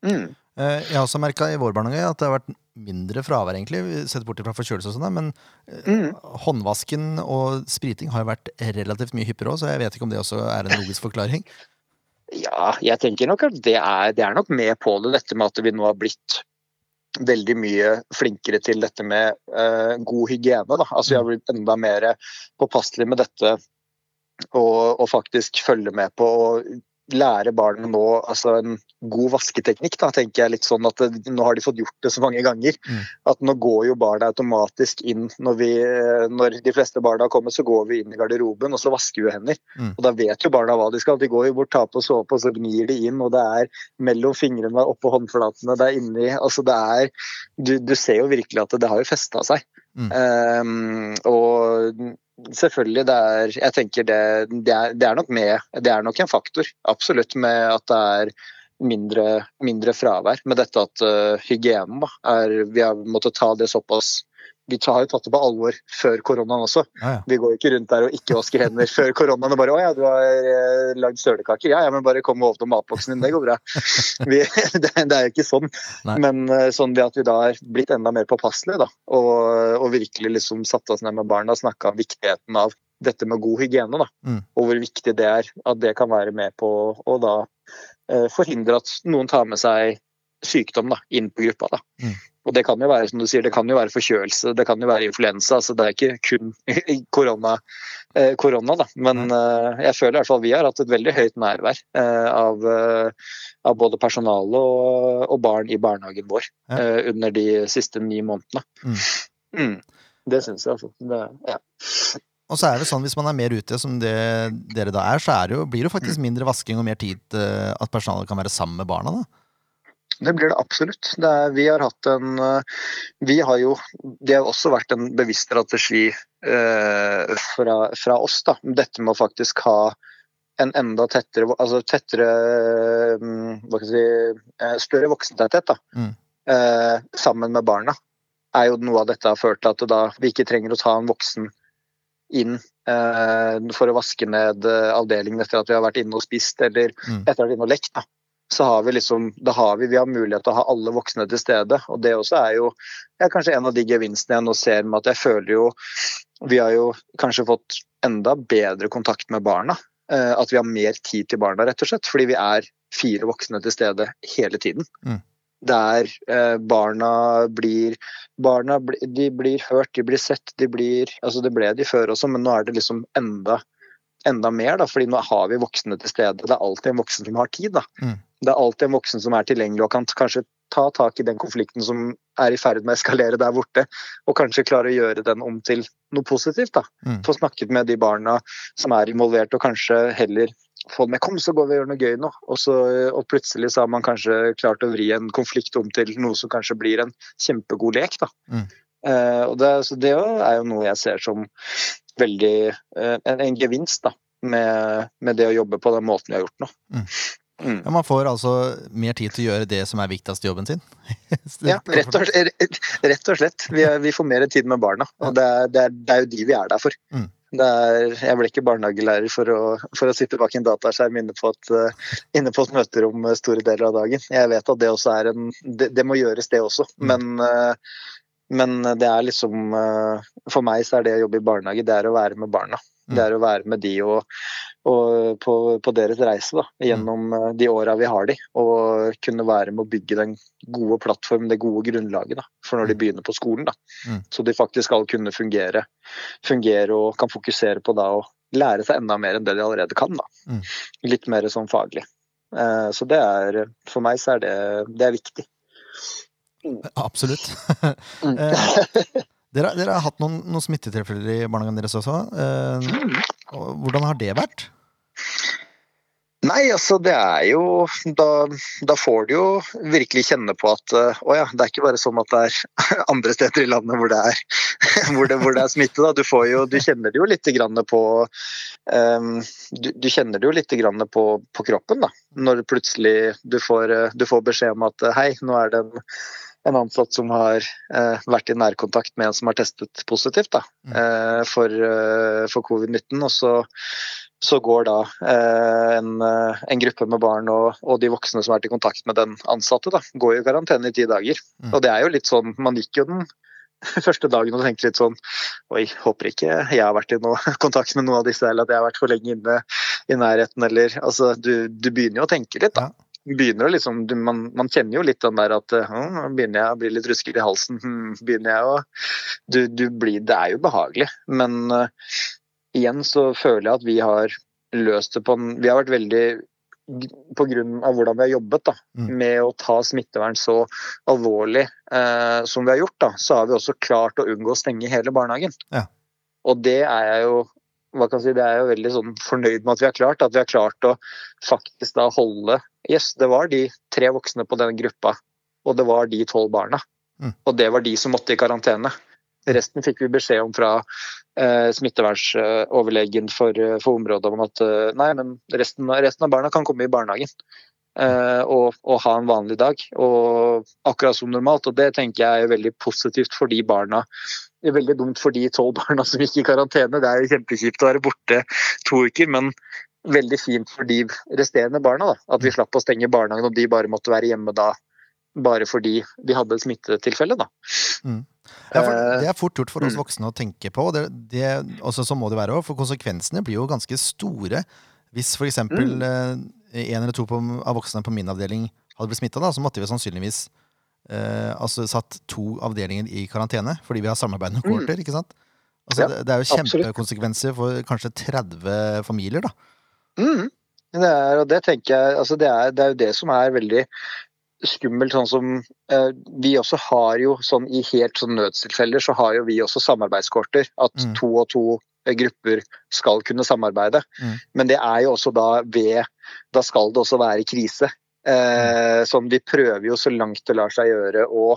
mm. Eh, jeg har også merka i vår barnehage at det har vært mindre fravær, egentlig, sett bort fra forkjølelse og sånn, men eh, mm. håndvasken og spriting har jo vært relativt mye hyppigere òg, så jeg vet ikke om det også er en logisk forklaring. Ja, jeg tenker nok at det er, det er nok med på det, dette med at vi nå har blitt veldig mye flinkere til dette med uh, god hygiene. Da. Altså, vi har blitt enda mer påpasselige med dette og, og, faktisk følge med på og lære barna nå altså en god vasketeknikk. da, tenker jeg litt sånn at Nå har de fått gjort det så mange ganger mm. at nå går jo barna automatisk inn når, vi, når de fleste barna kommer, så går vi inn i garderoben og så vasker vi hender. Mm. Og Da vet jo barna hva de skal. De går jo bort, tar på såpe og så gnir de inn. og Det er mellom fingrene, oppå håndflatene, det er inni altså det er, du, du ser jo virkelig at det, det har jo festa seg. Mm. Um, og selvfølgelig, det er Jeg tenker det, det, er, det, er, nok med Det er nok en faktor, absolutt, med at det er mindre, mindre fravær. Med dette at uh, hygienen da, er Vi har måttet ta det såpass vi har jo tatt det på alvor før koronaen også. Ja, ja. Vi går ikke rundt der og ikke vasker hender før koronaen og bare 'Å ja, du har eh, lagd sølekaker'. Ja, ja, men bare kom og åpne matboksen din, det går bra. Vi, det, det, er jo ikke sånn. Nei. Men eh, sånn at vi da er blitt enda mer påpasselige, da, og, og, virkelig liksom satt oss ned med barna og snakka om viktigheten av dette med god hygiene, da. Mm. Og hvor viktig det er at det kan være med på å da eh, forhindre at noen tar med seg sykdom da, inn på gruppa. da. Mm. Og det kan jo være som du sier, det kan jo være forkjølelse, det kan jo være influensa. så Det er ikke kun korona. Eh, korona da. Men eh, jeg føler i hvert fall vi har hatt et veldig høyt nærvær eh, av, eh, av, både personale og, og, barn i barnehagen vår ja. Eh, under de siste ni månedene. Mm. Mm. Det syns jeg, altså. Det, ja. Og så er det sånn, Hvis man er mer ute, som det dere da er, så er det jo, blir det faktisk mm. mindre vasking og mer tid til at personalet kan være sammen med barna. da. Det blir det absolutt. Det er, vi har hatt en eh, Vi har jo Det har også vært en bevisst strategi eh, fra, fra, oss, da. Dette med å faktisk ha en enda tettere Altså tettere mm, Hva skal jeg si eh, Større voksentetthet, da. Mm. Eh, sammen med barna. Er jo noe av dette har ført til at da vi ikke trenger å ta en voksen inn eh, for å vaske ned eh, avdelingen etter at vi har vært inne og spist, eller mm. etter vi har vært inne og lekt. Da så har vi liksom, da har vi, vi har mulighet til å ha alle voksne til stede. Og det også er jo er kanskje en av de gevinstene jeg nå ser med at jeg føler jo Vi har jo kanskje fått enda bedre kontakt med barna. Eh, at vi har mer tid til barna, rett og slett. Fordi vi er fire voksne til stede hele tiden. Mm. Der eh, barna blir Barna de blir hørt, de blir sett, de blir Altså det ble de før også, men nå er det liksom enda enda mer, da, fordi nå har vi voksne til stede. Det er alltid en voksen som har tid. da. Mm. Det er alltid en voksen som er tilgjengelig og kan kanskje ta tak i den konflikten som er i ferd med å eskalere der borte, og kanskje klare å gjøre den om til noe positivt. da. Mm. Få snakket med de barna som er involvert, og kanskje heller få dem med 'kom, så går vi og gjør noe gøy nå'. Og, så, og plutselig så har man kanskje klart å vri en konflikt om til noe som kanskje blir en kjempegod lek. da. Mm. Uh, og det, så det er jo noe jeg ser som veldig uh, en, en, gevinst da, med, med, det å jobbe på den måten vi har gjort nå. Mm. Mm. Ja, man får altså mer tid til å gjøre det som er viktigst i jobben sin? ja, rett og, rett og slett. Vi, er, vi, får mer tid med barna, og det er, det, er, det er, jo de vi er der for. Mm. Er, jeg ble ikke barnehagelærer for å, for å, sitte bak en dataskjerm inne på, et, uh, inne på et møterom store deler av dagen. Jeg vet at det også er en Det, det må gjøres, det også. Mm. Men, uh, men, det er liksom uh, For meg så er det å jobbe i barnehage, det er å være med barna. Det mm. er å være med de og, og på, på, deres reise da, gjennom mm. de åra vi har de, og kunne være med å bygge den gode plattformen, det gode grunnlaget da, for når de mm. begynner på skolen. Da. Så de faktisk skal kunne fungere, fungere og kan fokusere på da å lære seg enda mer enn det de allerede kan. Da. Litt mer sånn faglig. Eh, så det er, for meg så er det, det er viktig. Absolutt. eh, dere, dere, har hatt noen, noen smittetilfeller i barnehagen deres også. Eh, hvordan har det vært? Nei, altså det er jo Da, da får du jo virkelig kjenne på at uh, å ja, det er ikke bare sånn at det er andre steder i landet hvor det er, hvor det, hvor det er smitte. da, Du får jo, du kjenner det jo litt grann på um, du, du, kjenner det jo litt grann på, på kroppen da, når plutselig du får, du får beskjed om at hei, nå er det en en ansatt som har eh, vært i nærkontakt med en som har testet positivt da, mm. eh, for, eh, for covid-19. Og så, så, går da eh, en, eh, en, gruppe med barn og, og, de voksne som har vært i kontakt med den ansatte, da, går i karantene i ti dager. Mm. Og det er jo litt sånn, Man gikk jo den første dagen og tenkte litt sånn Oi, håper ikke jeg har vært i noe kontakt med noen av disse, eller at jeg har vært for lenge inne i nærheten, eller Altså, du, du begynner jo å tenke litt, da. Begynner å liksom, man, man, kjenner jo litt den der at uh, begynner jeg å bli litt ruskete i halsen. Begynner jeg å du, du, blir Det er jo behagelig, men uh, igjen så føler jeg at vi har løst det på en Vi har vært veldig på grunn av hvordan vi har jobbet da, mm. med å ta smittevern så alvorlig eh, som vi har gjort, da, så har vi også klart å unngå å stenge hele barnehagen. Ja. Og det er jeg jo hva kan jeg si, det er jo veldig sånn fornøyd med at vi har klart. At vi har klart å faktisk da holde Yes, det var de tre voksne på denne gruppa, og det var de tolv barna. Mm. Og det var de som måtte i karantene. Resten fikk vi beskjed om fra eh, smittevernsoverlegen for, eh, for, området om at eh, nei, men resten, resten, av barna kan komme i barnehagen eh, og, og, ha en vanlig dag. Og akkurat som normalt. Og det tenker jeg er veldig positivt for de barna. Det er veldig dumt for de tolv barna som gikk i karantene. Det er jo kjempekjipt å være borte to uker. men veldig fint for de resterende barna. Da. At vi slapp å stenge barnehagen og de bare måtte være hjemme da bare fordi de hadde et smittetilfelle. Da. Mm. Ja, det er fort gjort for oss mm. voksne å tenke på. Det, det, også så må det være også, for konsekvensene blir jo ganske store. Hvis f.eks. Mm. Eh, en eller to på, av voksne på min avdeling hadde blitt smitta, så måtte vi sannsynligvis eh, altså satt to avdelinger i karantene fordi vi har samarbeidende mm. ikke sant? Altså, ja, det, det, er jo kjempekonsekvenser for kanskje 30 familier, da. Mm. Det er, og det tenker jeg, altså det, er, det er jo det som er veldig skummelt, sånn som eh, vi også har jo sånn i helt sånn nødstilfeller, så har jo vi også samarbeidskorter. At mm. to og to eh, grupper skal kunne samarbeide. Mm. Men det er jo også da ved Da skal det også være krise. Eh, sånn vi prøver jo så langt det lar seg gjøre å,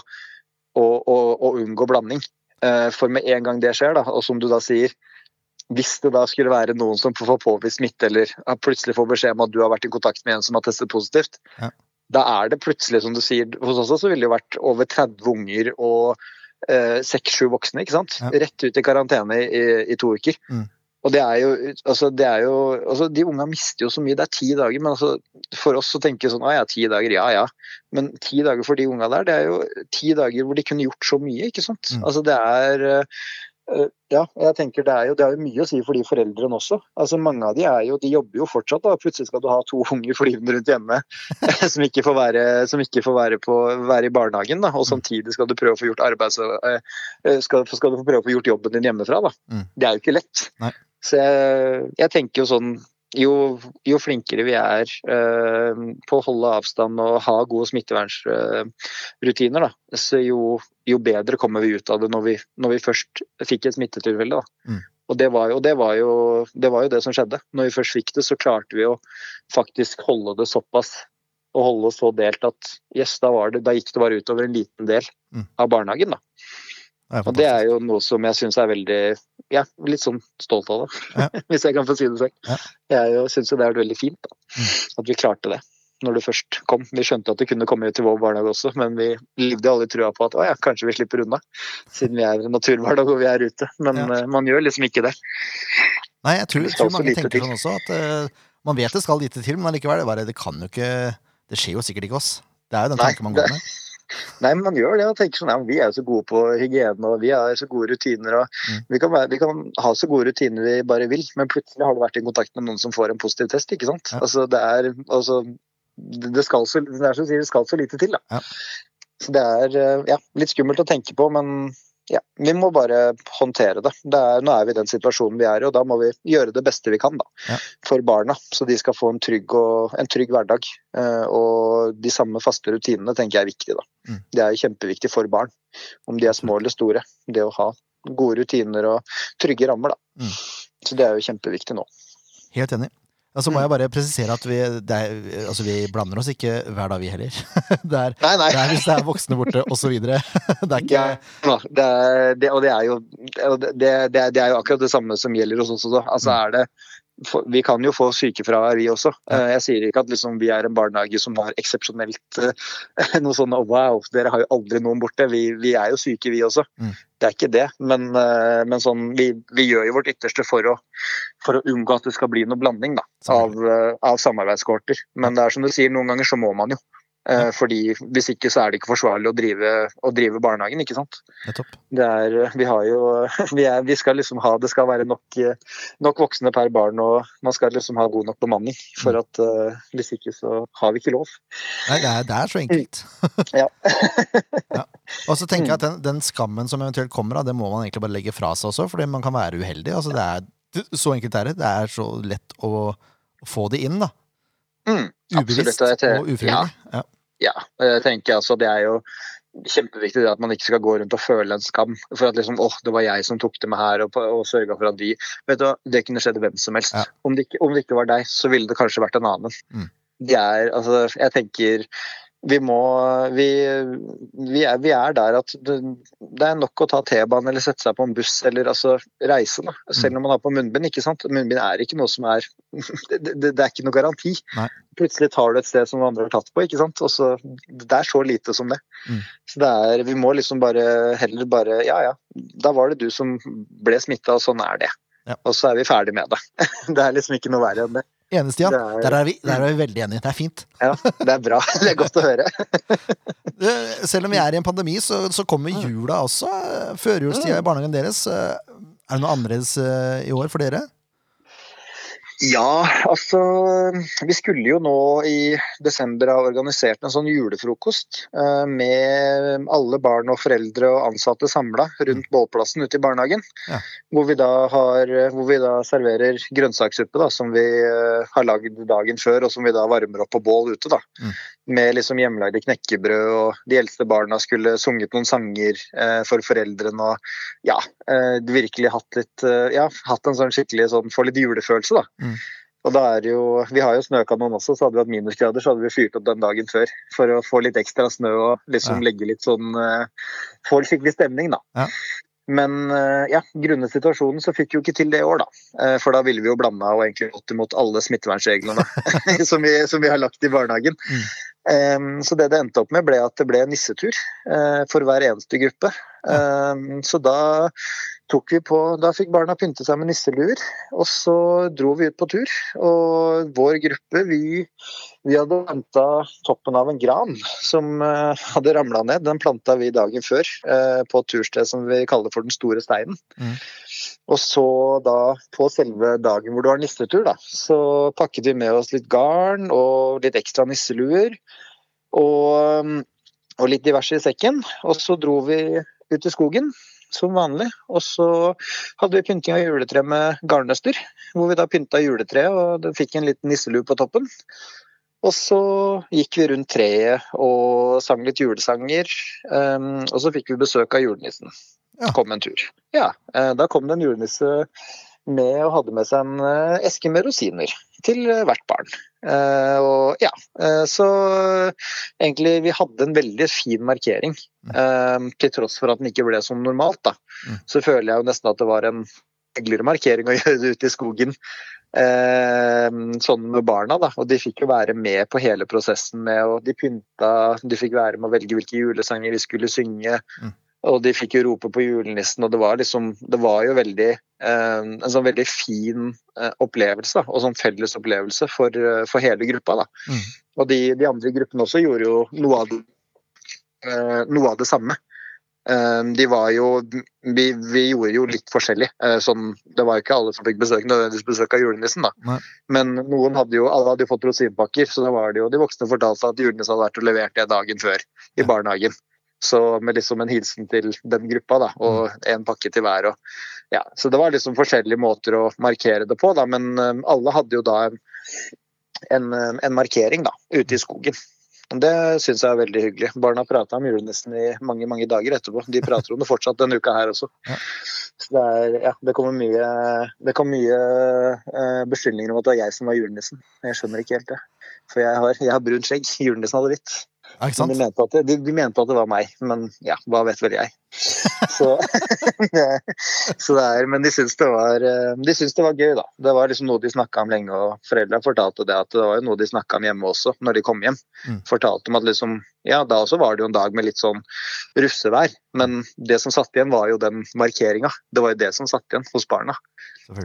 å, å, å unngå blanding. Eh, for med en gang det skjer, da, og som du da sier hvis det da skulle være noen som får påvist smitte, eller plutselig får beskjed om at du har vært i kontakt med en som har testet positivt, ja da er det plutselig, som du sier, hos oss så ville det vært over 30 unger og seks-sju eh, voksne. ikke sant? Ja. Rett ut i karantene i, i to uker. Mm. Og det er jo, altså det er jo altså De unga mister jo så mye. Det er ti dager, men altså for oss så tenker sånn Å ja, ti dager, ja ja. Men ti dager for de unga der, det er jo ti dager hvor de kunne gjort så mye, ikke sant. Mm. Altså det er Eh, ja, jeg tenker det er, jo, det er jo mye å si for de foreldrene også. Altså Mange av de er jo, de jobber jo fortsatt. da, Plutselig skal du ha to unger flyvende rundt hjemme som ikke får være, ikke får være, på, være i barnehagen. da, Og samtidig skal du prøve å få gjort arbeids, eh, eh, skal, skal, du prøve å få gjort jobben din hjemmefra. da. Mm. Det er jo ikke lett. Nei. Så jeg, jeg tenker jo sånn jo, jo, flinkere vi er uh, på å holde avstand og ha gode smittevernsrutiner, uh, så jo, jo, bedre kommer vi ut av det når vi, når vi først fikk et smittetilfelle. Mm. Og, det var, jo, det, var jo, det var, jo, det som skjedde. Når vi først fikk det, så klarte vi å faktisk holde det såpass og holde oss så delt at yes, da, det, da gikk det bare utover en liten del mm. av barnehagen. da. Det og det er jo noe som jeg syns er veldig Ja, litt sånn stolt av det, ja. hvis jeg kan få si det selv. Ja. Jeg syns jo det er veldig fint da, mm. at vi klarte det når det først kom. Vi skjønte at det kunne komme til vår barnehage også, men vi levde alle trua på at å ja, kanskje vi slipper unna, siden vi er naturbarnehage og vi er ute. Men ja. uh, man gjør liksom ikke det. Nei, jeg tror, tror mange tenker til. sånn også, at uh, man vet det skal lite til, men allikevel, det, det kan jo ikke Det skjer jo sikkert ikke oss. Det er jo den tanken man går med. Nei, men man gjør det og tenker sånn ja, vi er jo så gode på hygiene og vi har så gode rutiner. og mm. vi, kan være, vi, kan ha så gode rutiner vi bare vil, men plutselig har du vært i kontakt med noen som får en positiv test. ikke sant? Ja. Altså, det er, altså, det, skal så, det, er så, det skal så lite til. da. Ja. Så det er eh, ja, litt skummelt å tenke på, men ja, vi må bare håndtere det. det er, nå er vi i den situasjonen vi er i, og da må vi gjøre det beste vi kan da, ja. for barna. Så de skal få en trygg, og, en trygg hverdag. Eh, og de samme faste rutinene tenker jeg er viktig. da. Mm. Det er kjempeviktig for barn, om de er små eller store. Det å ha gode rutiner og trygge rammer. da. Mm. Så det er jo kjempeviktig nå. Helt enig. Så må jeg bare presisere at vi, er, altså vi blander oss ikke hver dag, vi heller. Det er, nei, nei. Det er hvis det er voksne borte, osv. Det er ikke ja, det er, det, Og det er, jo, det, er jo akkurat det samme som gjelder hos oss også. Altså mm. er det vi kan jo få sykefravær, vi også. Eh, jeg sier ikke at liksom vi er en barnehage som har eksepsjonelt eh, noe sånn wow, dere har jo aldri noen borte. Vi, vi er jo syke, vi også. Mm. Det er ikke det. Men, eh, men sånn, vi, vi, gjør jo vårt ytterste for å, for å, unngå at det skal bli noe blanding da, av, av samarbeidskohorter. Men det er som du sier, noen ganger så må man jo. Eh, fordi Hvis ikke så er det ikke forsvarlig å drive, å drive barnehagen. ikke sant? Det er, vi har jo, vi, er, vi skal liksom ha, Det skal være nok, eh, nok voksne per barn, og man skal liksom ha god nok bemanning. For at eh, hvis ikke så har vi ikke lov. Nei, det er, det er så enkelt. Ja. ja. Og så tenker jeg at den, den skammen som eventuelt kommer, det må man egentlig bare legge fra seg også, fordi man kan være uheldig. altså det er Så enkelt er det. Det er så lett å få det inn, da. Mm, Ubevisst og ufrivillig. Ja. Ja, jeg tenker altså det er jo kjempeviktig det at man ikke skal gå rundt og føle en skam. For at liksom, åh, det var jeg som tok det med her og, og sørga for at de Vet du hva, det kunne skjedd hvem som helst. Ja. Om, det ikke, om det ikke var deg, så ville det kanskje vært en annen. Mm. Det er, altså, jeg tenker vi må vi, vi, er, vi er der at det, det er nok å ta T-banen eller sette seg på en buss eller altså reise. da, Selv om man har på munnbind. ikke sant? Munnbind er ikke noe som er Det, det, det er ikke noe garanti. Nei. Plutselig tar du et sted som andre har tatt på. ikke sant? Og så, Det er så lite som det. Mm. Så det er, Vi må liksom bare heller bare Ja ja, da var det du som ble smitta, og sånn er det. Ja. Og så er vi ferdig med det. Det er liksom ikke noe verre enn det. Enig, Stian. Er- Der, er vi, der er vi veldig enige. Det er fint. Ja, Det er bra. Det er godt å høre. Selv om vi er i en pandemi, så, så kommer jula også. Førjulstida i barnehagen deres. eh, Er det noe annerledes eh, i år for dere? Ja, altså Vi skulle jo nå i desember ha organisert en sånn julefrokost eh, med alle barn og foreldre og ansatte samla rundt bålplassen ute i barnehagen. Ja. Hvor, vi da har, hvor vi da serverer grønnsakssuppe da, som vi eh, har lagd dagen før, og som vi da varmer opp på bål ute. da. Mm. Med liksom hjemmelagde knekkebrød, og de eldste barna skulle sunget noen sanger eh, for foreldrene. og ja, eh, virkelig hatt litt eh, ja, hatt en sånn skikkelig sånn, få litt julefølelse, da. Mm. Og da er jo, Vi har jo snøkanon også, så hadde vi hatt minusgrader, så hadde vi fyrt opp den dagen før. For å få litt ekstra snø og liksom Ja. legge litt sånn eh, Få litt skikkelig stemning, da. Ja. Men eh, ja, grunnet situasjonen så fikk vi jo ikke til det i år, da. Eh, For da ville vi jo blanda og egentlig gått imot alle smittevernreglene som, vi, som vi har lagt i barnehagen. Mm. Um, Så det det endte opp med, ble at det ble nissetur uh, for hver eneste gruppe. Um, Så da på Da fikk barna pynte seg med nisseluer, og så dro vi ut på tur. Og vår gruppe, vi, vi hadde planta toppen av en gran som eh, hadde ramla ned. Den planta vi dagen før eh, på et tursted som vi kaller for Den store steinen. Mm. Og så da, på selve dagen hvor det var nissetur, da, så pakket vi med oss litt garn og litt ekstra nisseluer. Og, og litt diverse i sekken. Og så dro vi ut i skogen som vanlig. Og så hadde vi pynting av juletre med garnnøster. Hvor vi da pynta juletreet, og det fikk en liten nisselue på toppen. Og så gikk vi rundt treet og sang litt julesanger. Um, og så fikk vi besøk av julenissen. Ja. Kom en tur. Ja, eh, Da kom det en julenisse med og hadde med seg en eh, eske med rosiner til eh, hvert barn. Eh, og ja, eh, så egentlig vi hadde en veldig fin markering. eh, til tross for at den ikke ble som normalt, da. Mm. Så føler jeg jo nesten at det var en hyggeligere markering å gjøre det ute i skogen. Sånn med barna, da. Og de fikk jo være med på hele prosessen med og De pynta, de fikk være med å velge hvilke julesanger de skulle synge. Og de fikk jo rope på julenissen, og det var liksom Det var jo veldig eh, en sånn veldig fin eh, opplevelse, da, og sånn felles opplevelse for, eh, for hele gruppa. da. Mm. Og de, de andre gruppene også gjorde jo noe av det, eh, noe av det samme. Eh, de var jo vi, vi gjorde jo litt forskjellig. Eh, sånn, det var jo ikke alle som fikk besøk, nødvendigvis besøk av julenissen. da. Nei. Men noen hadde jo, alle hadde jo fått rosinpakker, så da var det jo de voksne fortalte at julenissen hadde vært og levert det dagen før i barnehagen. Så med liksom en hilsen til den gruppa, da, og en pakke til hver. Og, ja, så det var liksom forskjellige måter å markere det på, da, men eh, alle hadde jo da en, en, en markering da, ute i skogen. Og Det syns jeg er veldig hyggelig. Barna prata om julenissen i mange mange dager etterpå. De prater om det fortsatt denne uka her også. Så det, er, ja, det kommer mye, det kom mye uh, beskyldninger om at det var jeg som var julenissen. Jeg skjønner ikke helt det. For jeg har, jeg har brunt skjegg. Julenissen hadde hvitt. Ja, ikke Men de mente, at det, de, de mente at det var meg, men ja, hva vet vel jeg. Så, så det er, men de syntes det, var, eh, de syntes det var gøy, da. Det var liksom noe de snakka om lenge, og foreldra fortalte det at det var noe de snakka om hjemme også, når de kom hjem. Mm. Fortalte om at liksom, ja, da også var det jo en dag med litt sånn russevær, men det som satt igjen, var jo den markeringa. Det var jo det som satt igjen hos barna.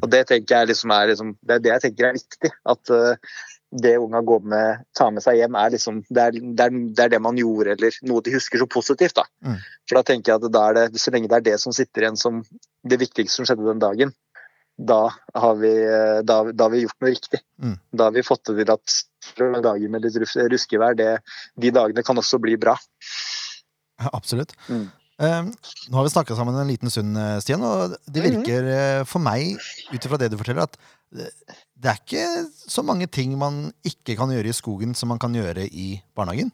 Og det tenker jeg liksom er liksom, det er det jeg tenker er viktig. At eh, det unga går med, tar med seg hjem, er liksom det er, det, er, det er det man gjorde, eller noe de husker så positivt. da. Mm. For da tenker jeg at da er det, så lenge det er det som sitter igjen som det viktigste som skjedde den dagen, da har vi, eh, da, da har vi gjort noe riktig. Mm. Da har vi fått til at dager med litt ruskevær, det, de dagene kan også bli bra. Absolutt. Mm. Eh, nå har vi snakka sammen en liten stund, eh, Stian, og det Mhm. virker eh, for meg, ut ifra det du forteller, at det, er ikke så mange ting man ikke kan gjøre i skogen som man kan gjøre i barnehagen.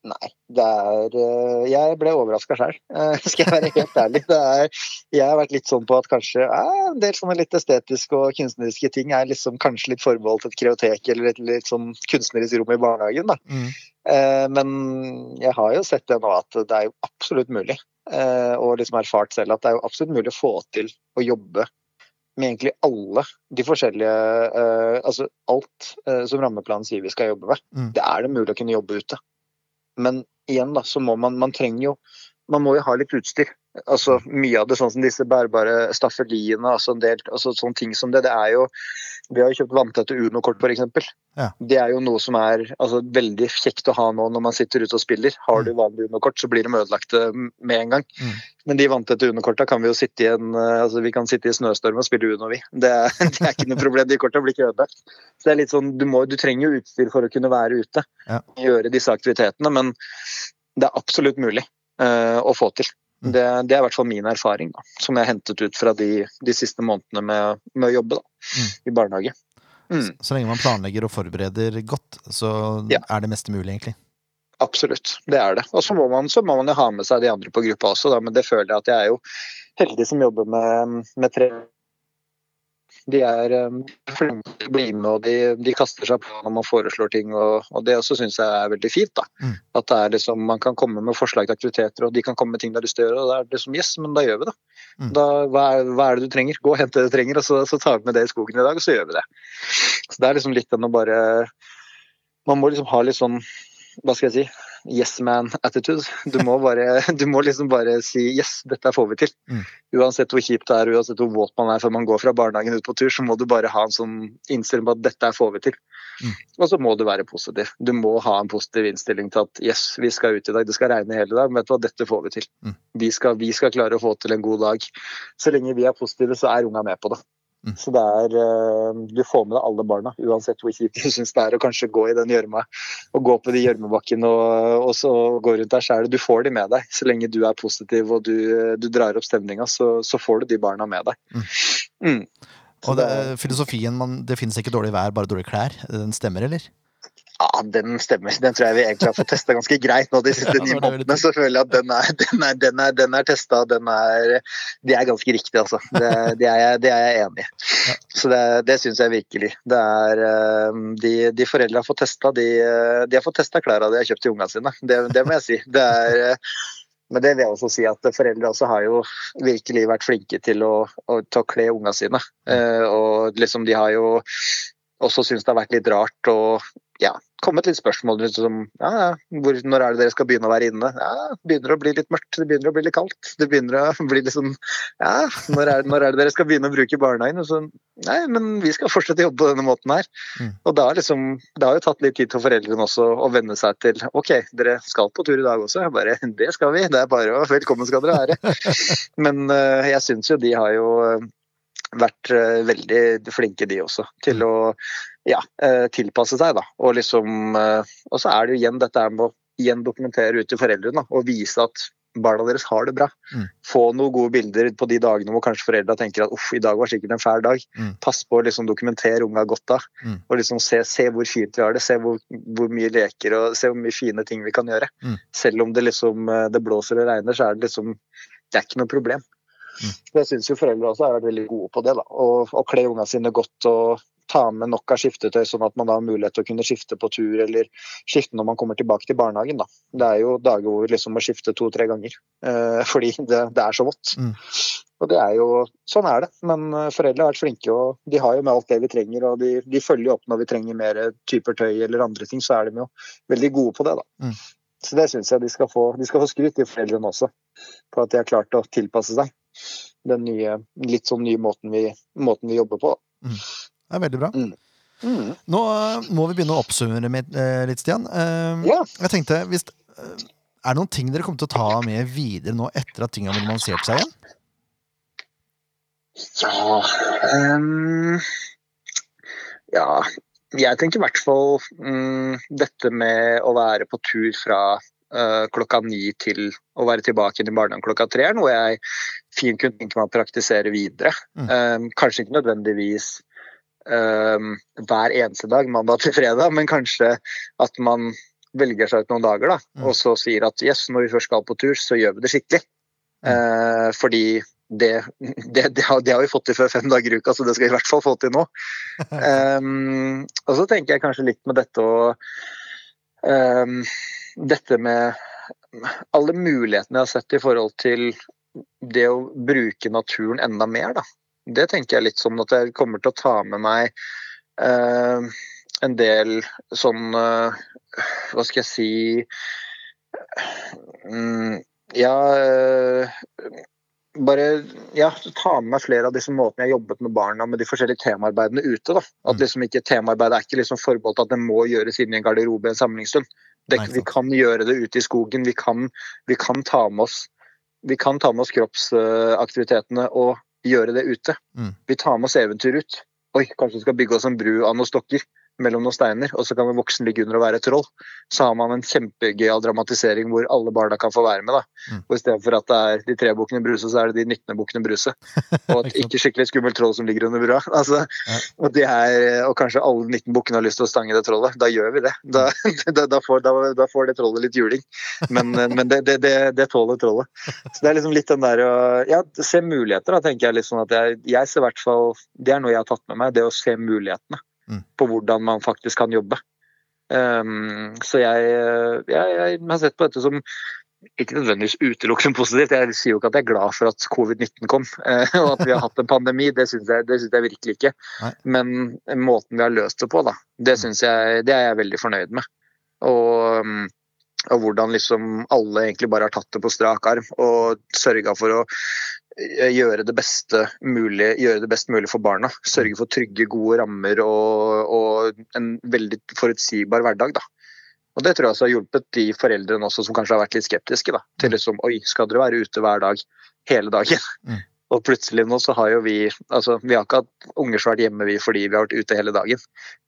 Nei, det er eh, Jeg ble overraska sjøl, skal jeg være helt ærlig. Det er, jeg har vært litt sånn på at kanskje eh, en del sånne litt estetiske og kunstneriske ting er liksom kanskje litt forbeholdt et kreotek eller et litt sånn kunstnerisk rom i barnehagen. da. Mm. Eh, Men jeg har jo sett det nå at det er jo absolutt mulig, eh, og liksom erfart selv at det er jo absolutt mulig å få til å jobbe med egentlig alle de forskjellige uh, Altså alt uh, som rammeplanen sier vi skal jobbe med. Mm. Det er det mulig å kunne jobbe ute. Men igjen, da, så må man Man trenger jo Man må jo ha litt utstyr. Altså Mye av det sånn som disse bærbare staffeliene, altså en del altså sånne ting som det. Det er jo Vi har jo kjøpt vanntette Uno-kort, f.eks. Ja. Det er jo noe som er altså, veldig kjekt å ha nå når man sitter ute og spiller. Har du vanlig Uno-kort, så blir de ødelagte med en gang. Mm. Men de vanntette Uno-korta kan vi jo sitte i en eh, altså vi kan sitte i snøstorm og spille Uno, vi. Det det er ikke noe problem. De korta blir ikke ødelagt. Så det er litt sånn, du, må, du trenger jo utstyr for å kunne være ute. Ja. Gjøre disse aktivitetene. Men det er absolutt mulig å få til. Mm. Det, det er i hvert fall min erfaring, da, som jeg har hentet ut fra de, de siste månedene med, med å jobbe da, Mm. i barnehage. Mm. Så, så lenge man planlegger og forbereder godt, så Ja. er det meste mulig, egentlig. Absolutt, det er det. Og så må, man, så må man jo ha med seg de andre på gruppa også, da, men det føler jeg at jeg er jo heldig som jobber med, med tre de er um, flinke til å bli med, og de, de kaster seg på når man foreslår ting. Og, og det også syns jeg er veldig fint. da. Mm. At det liksom, man kan komme med forslag til aktiviteter, og de kan komme med ting de har lyst til å gjøre. og Det er liksom, yes, men da gjør vi det. Mm. Da, hva, er, hva er det du trenger? Gå og hent det du trenger, og så, så tar vi med det i skogen i dag, og så gjør vi det. Så det er liksom litt den å bare Man må liksom ha litt sånn, hva skal jeg si, yes man-attitude. Du må bare, du må liksom bare si yes, dette får vi til. Mm. Uansett hvor kjipt det er, uansett hvor våt man er før man går fra barnehagen ut på tur, så må du bare ha en sånn innstilling på at dette får vi til. Mm. Og så må du være positiv. Du må ha en positiv innstilling til at yes, vi skal ut i dag, det skal regne hele dag, men vet du hva, dette får vi til. Mm. Vi, skal, vi skal klare å få til en god dag. Så lenge vi er positive, så er unga med på det. Mm. Så det er, eh, Du får med deg alle barna, uansett hvor kjipt du syns det er å kanskje gå i den gjørma. Og gå på de gjørmebakkene og, og så gå rundt der sjøl. Du får de med deg. Så lenge du er positiv og du, du drar opp stemninga, så, så får du de barna med deg. Mm. Mm. Og det, det- filosofien man, 'det finnes ikke dårlig vær, bare dårlige klær', den stemmer, eller? Ja, den stemmer. Den tror jeg vi egentlig har fått testa ganske greit nå de siste ni månedene. Så føler jeg at den er, den er, den er, den er testa, den er De er ganske riktige, altså. Det, det, er, det er jeg enig i. Så det, det syns jeg virkelig. Det er eh, De, de foreldra har fått testa, de, de har fått testa klærne de har kjøpt til ungene sine. Det, det må jeg si. Det er men det vil jeg også si at foreldre også har jo virkelig vært flinke til å, å, til å kle ungene sine. Eh, og liksom de har jo også syntes det har vært litt rart å ja, kommet litt spørsmål rundt som ja, ja, hvor, når er det dere skal begynne å være inne? Ja, det begynner å bli litt mørkt, det begynner å bli litt kaldt. Det begynner å bli litt sånn Ja, når er, når er det dere skal begynne å bruke barnehagen? Og så, nei, men vi skal fortsette å jobbe på denne måten her. Mm. Og da liksom, det har jo tatt litt tid for foreldrene også å venne seg til ok, dere skal på tur i dag også. Jeg bare, det skal vi, det er bare å Velkommen skal dere være. Men eh, jeg syns jo de har jo eh, vært eh, veldig flinke, de også, til å ja, eh, tilpasse seg. da, Og liksom, eh, og så er det jo igjen dette her med å igjen dokumentere ut til foreldrene og vise at barna deres har det bra. Mm. Få noen gode bilder på de dagene hvor kanskje foreldra tenker at uff, i dag var sikkert en fæl dag. Mm. Pass på å liksom dokumentere unga godt da. Mm. Og liksom se, se hvor fint vi har det, se hvor, hvor mye leker og se hvor mye fine ting vi kan gjøre. Mm. Selv om det liksom eh, det blåser og regner, så er det liksom det er ikke noe problem. Mm. Jeg syns jo foreldre også har vært veldig gode på det. da, å kle unga sine godt og ta med nok av skiftetøy, sånn at man da har mulighet til å kunne skifte på tur eller skifte når man kommer tilbake til barnehagen. da. Det er jo dager hvor vi liksom må skifte to-tre ganger eh, fordi det, det er så vått. Mm. Og det er jo, Sånn er det, men eh, foreldre har vært flinke og de har jo med alt det vi trenger. og De, de følger opp når vi trenger mer typer tøy eller andre ting, så er de jo veldig gode på det. da. Mm. Så det syns jeg de skal få, de skal få skryt, de foreldrene også, på at de har klart å tilpasse seg den nye, litt sånn nye måten vi, måten vi jobber på. Det er veldig bra. Mm. Mm. Nå eh, må vi begynne å oppsummere med, eh, litt, Stian. Ja. Jeg tenkte, hvis, eh, Er det noen ting dere kommer til å ta med videre nå etter at ting har normalisert seg igjen? Ja um, Ja, jeg tenker i hvert fall um, dette med å være på tur fra uh, klokka ni til å være tilbake i barnehagen klokka tre, er noe jeg fint kunne tenke meg å praktisere videre. Mm. Um, kanskje ikke nødvendigvis hver eneste dag, mandag til fredag, men kanskje at man velger seg ut noen dager, da, Mm. og så sier at yes, når vi først skal på tur, så gjør vi det skikkelig. Mm. Eh, fordi det, det, det, har, det har vi fått til før fem dager i uka, så det skal vi i hvert fall få til nå. Um, og så tenker jeg kanskje litt med dette og um, Dette med alle mulighetene jeg har sett i forhold til det å bruke naturen enda mer, da. Det tenker jeg litt sånn at jeg kommer til å ta med meg eh, en del sånn eh, Hva skal jeg si mm, Ja eh, bare ja, ta med meg flere av disse måtene jeg har jobbet med barna med de forskjellige temaarbeidene ute. da. At Mm. liksom ikke Temaarbeidet er ikke liksom forbeholdt at det må gjøres inne i en garderobe en samlingsstund. Det, vi kan gjøre det ute i skogen. Vi kan, vi kan ta med oss vi kan ta med oss kroppsaktivitetene og gjøre det ute. Mm. Vi tar med oss eventyr ut. Oi, kanskje vi skal bygge oss en bru av noen stokker mellom noen steiner, og så kan en voksen ligge under og være troll. Så har man en kjempegøyal dramatisering hvor alle barna kan få være med. da. Mm. Og Istedenfor at det er de tre bukkene Bruse, så er det de 19 bukkene Bruse. Og et Ikke skikkelig skummelt troll som ligger under brua. Altså, Ja. og, det er, og kanskje alle 19 bukkene har lyst til å stange det trollet. Da gjør vi det. Da, da, da, får, da, får det trollet litt juling. Men, men det, det, det, det tåler trollet. Så det er liksom litt den der å ja, se muligheter, da, tenker jeg. liksom at jeg, jeg ser i hvert fall Det er noe jeg har tatt med meg, det å se mulighetene Mm. på hvordan man faktisk kan jobbe. Um, så jeg, jeg, jeg har sett på dette som ikke nødvendigvis utelukkende positivt. Jeg sier jo ikke at jeg er glad for at covid-19 kom, eh, og at vi har hatt en pandemi. Det syns jeg, jeg virkelig ikke. Nei. Men måten vi har løst det på, da, det, jeg, det er jeg veldig fornøyd med. Og, um, og hvordan liksom alle egentlig bare har tatt det på strak arm og sørga for å gjøre det, beste mulig, gjøre det best mulig for barna. Sørge for trygge, gode rammer og, og en veldig forutsigbar hverdag. da. Og Det tror jeg også har hjulpet de foreldrene også som kanskje har vært litt skeptiske. da, Til liksom Oi, skal dere være ute hver dag hele dagen? Mm. Og plutselig nå så har jo vi altså vi har ikke hatt unger som har vært hjemme vi fordi vi har vært ute hele dagen.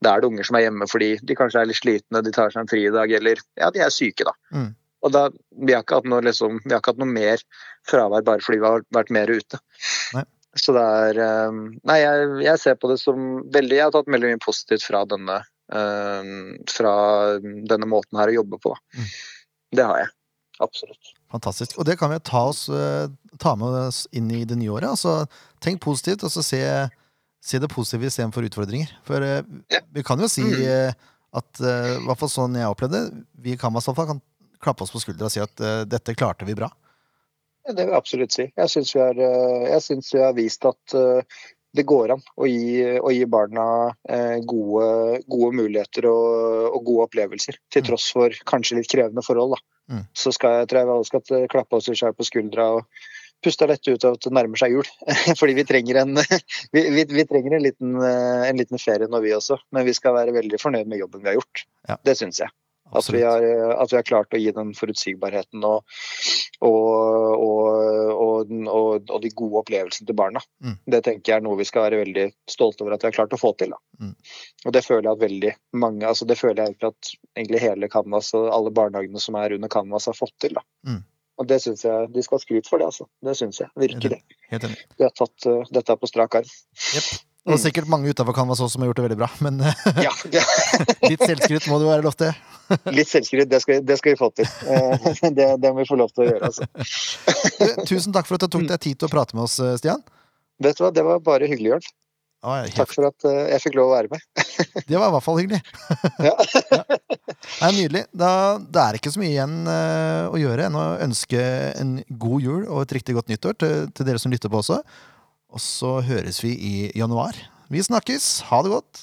Da er det unger som er hjemme fordi de kanskje er litt slitne, de tar seg en fridag eller ja, de er syke. da. Mm. Og da, Vi har noe, liksom, vi har ikke hatt noe mer fravær bare fordi vi har vært mer ute. Nei. Så det er eh, Nei, jeg, jeg ser på det som veldig Jeg har tatt veldig mye positivt fra denne, eh, fra denne måten her å jobbe på. Mm. Det har jeg. Absolutt. Fantastisk. Og det kan vi ta, oss, eh, ta med oss inn i det nye året. Altså, tenk positivt, og så se, se det positive istedenfor utfordringer. For eh, Ja. vi kan jo si Mm. eh, at, i hvert fall sånn jeg opplevde vi i Canvas kan klappe oss på skuldra og si at uh, dette klarte vi bra. Ja, Det vil jeg absolutt si. Jeg syns vi, eh, vi har vist at uh, det går an å gi, å gi barna uh, gode, gode muligheter og, og gode opplevelser, til Mm. tross for kanskje litt krevende forhold. Mm. Så skal jeg, tror jeg vi alle skal klappe oss selv på skuldra og puste lett ut av at det nærmer seg jul. Fordi vi trenger en, vi, vi, vi trenger en, liten, en liten ferie nå, vi også. Men vi skal være veldig fornøyd med jobben vi har gjort. Ja. Det syns jeg. At vi, har, at vi har klart å gi den forutsigbarheten og, og, og, og, de gode opplevelsene til barna. Mm. Det tenker jeg er noe vi skal være veldig stolte over at vi har klart å få til. Mm. Og det føler jeg at veldig mange, altså det føler jeg at egentlig hele Canvas og alle barnehagene som er under Canvas har fått til. Mm. Og det syns jeg de skal ha skryt for det, altså. Det syns jeg virkelig. Helt enig. Vi har tatt uh, dette på strak arm. Jepp. Og Mm. sikkert mange utenfor Canvas også som har gjort det veldig bra, men eh, Ja, ja. litt selvskryt må det være lov til. Litt selvskryt, det, skal- det skal vi få til. Eh, det, det må vi få lov til å gjøre, altså. Tusen takk for at du tok deg tid til å prate med oss, eh, Stian. Vet du hva, det var bare hyggelig, Jørn. Ja, helt- Takk for at jeg fikk lov å være med. Det var i hvert fall hyggelig. Ja. Nei, Nydelig. Da, det er ikke så mye igjen uh, å gjøre enn å ønske en god jul og et riktig godt nyttår til, til dere som lytter på også. Og så høres vi i januar. Vi snakkes. Ha det godt.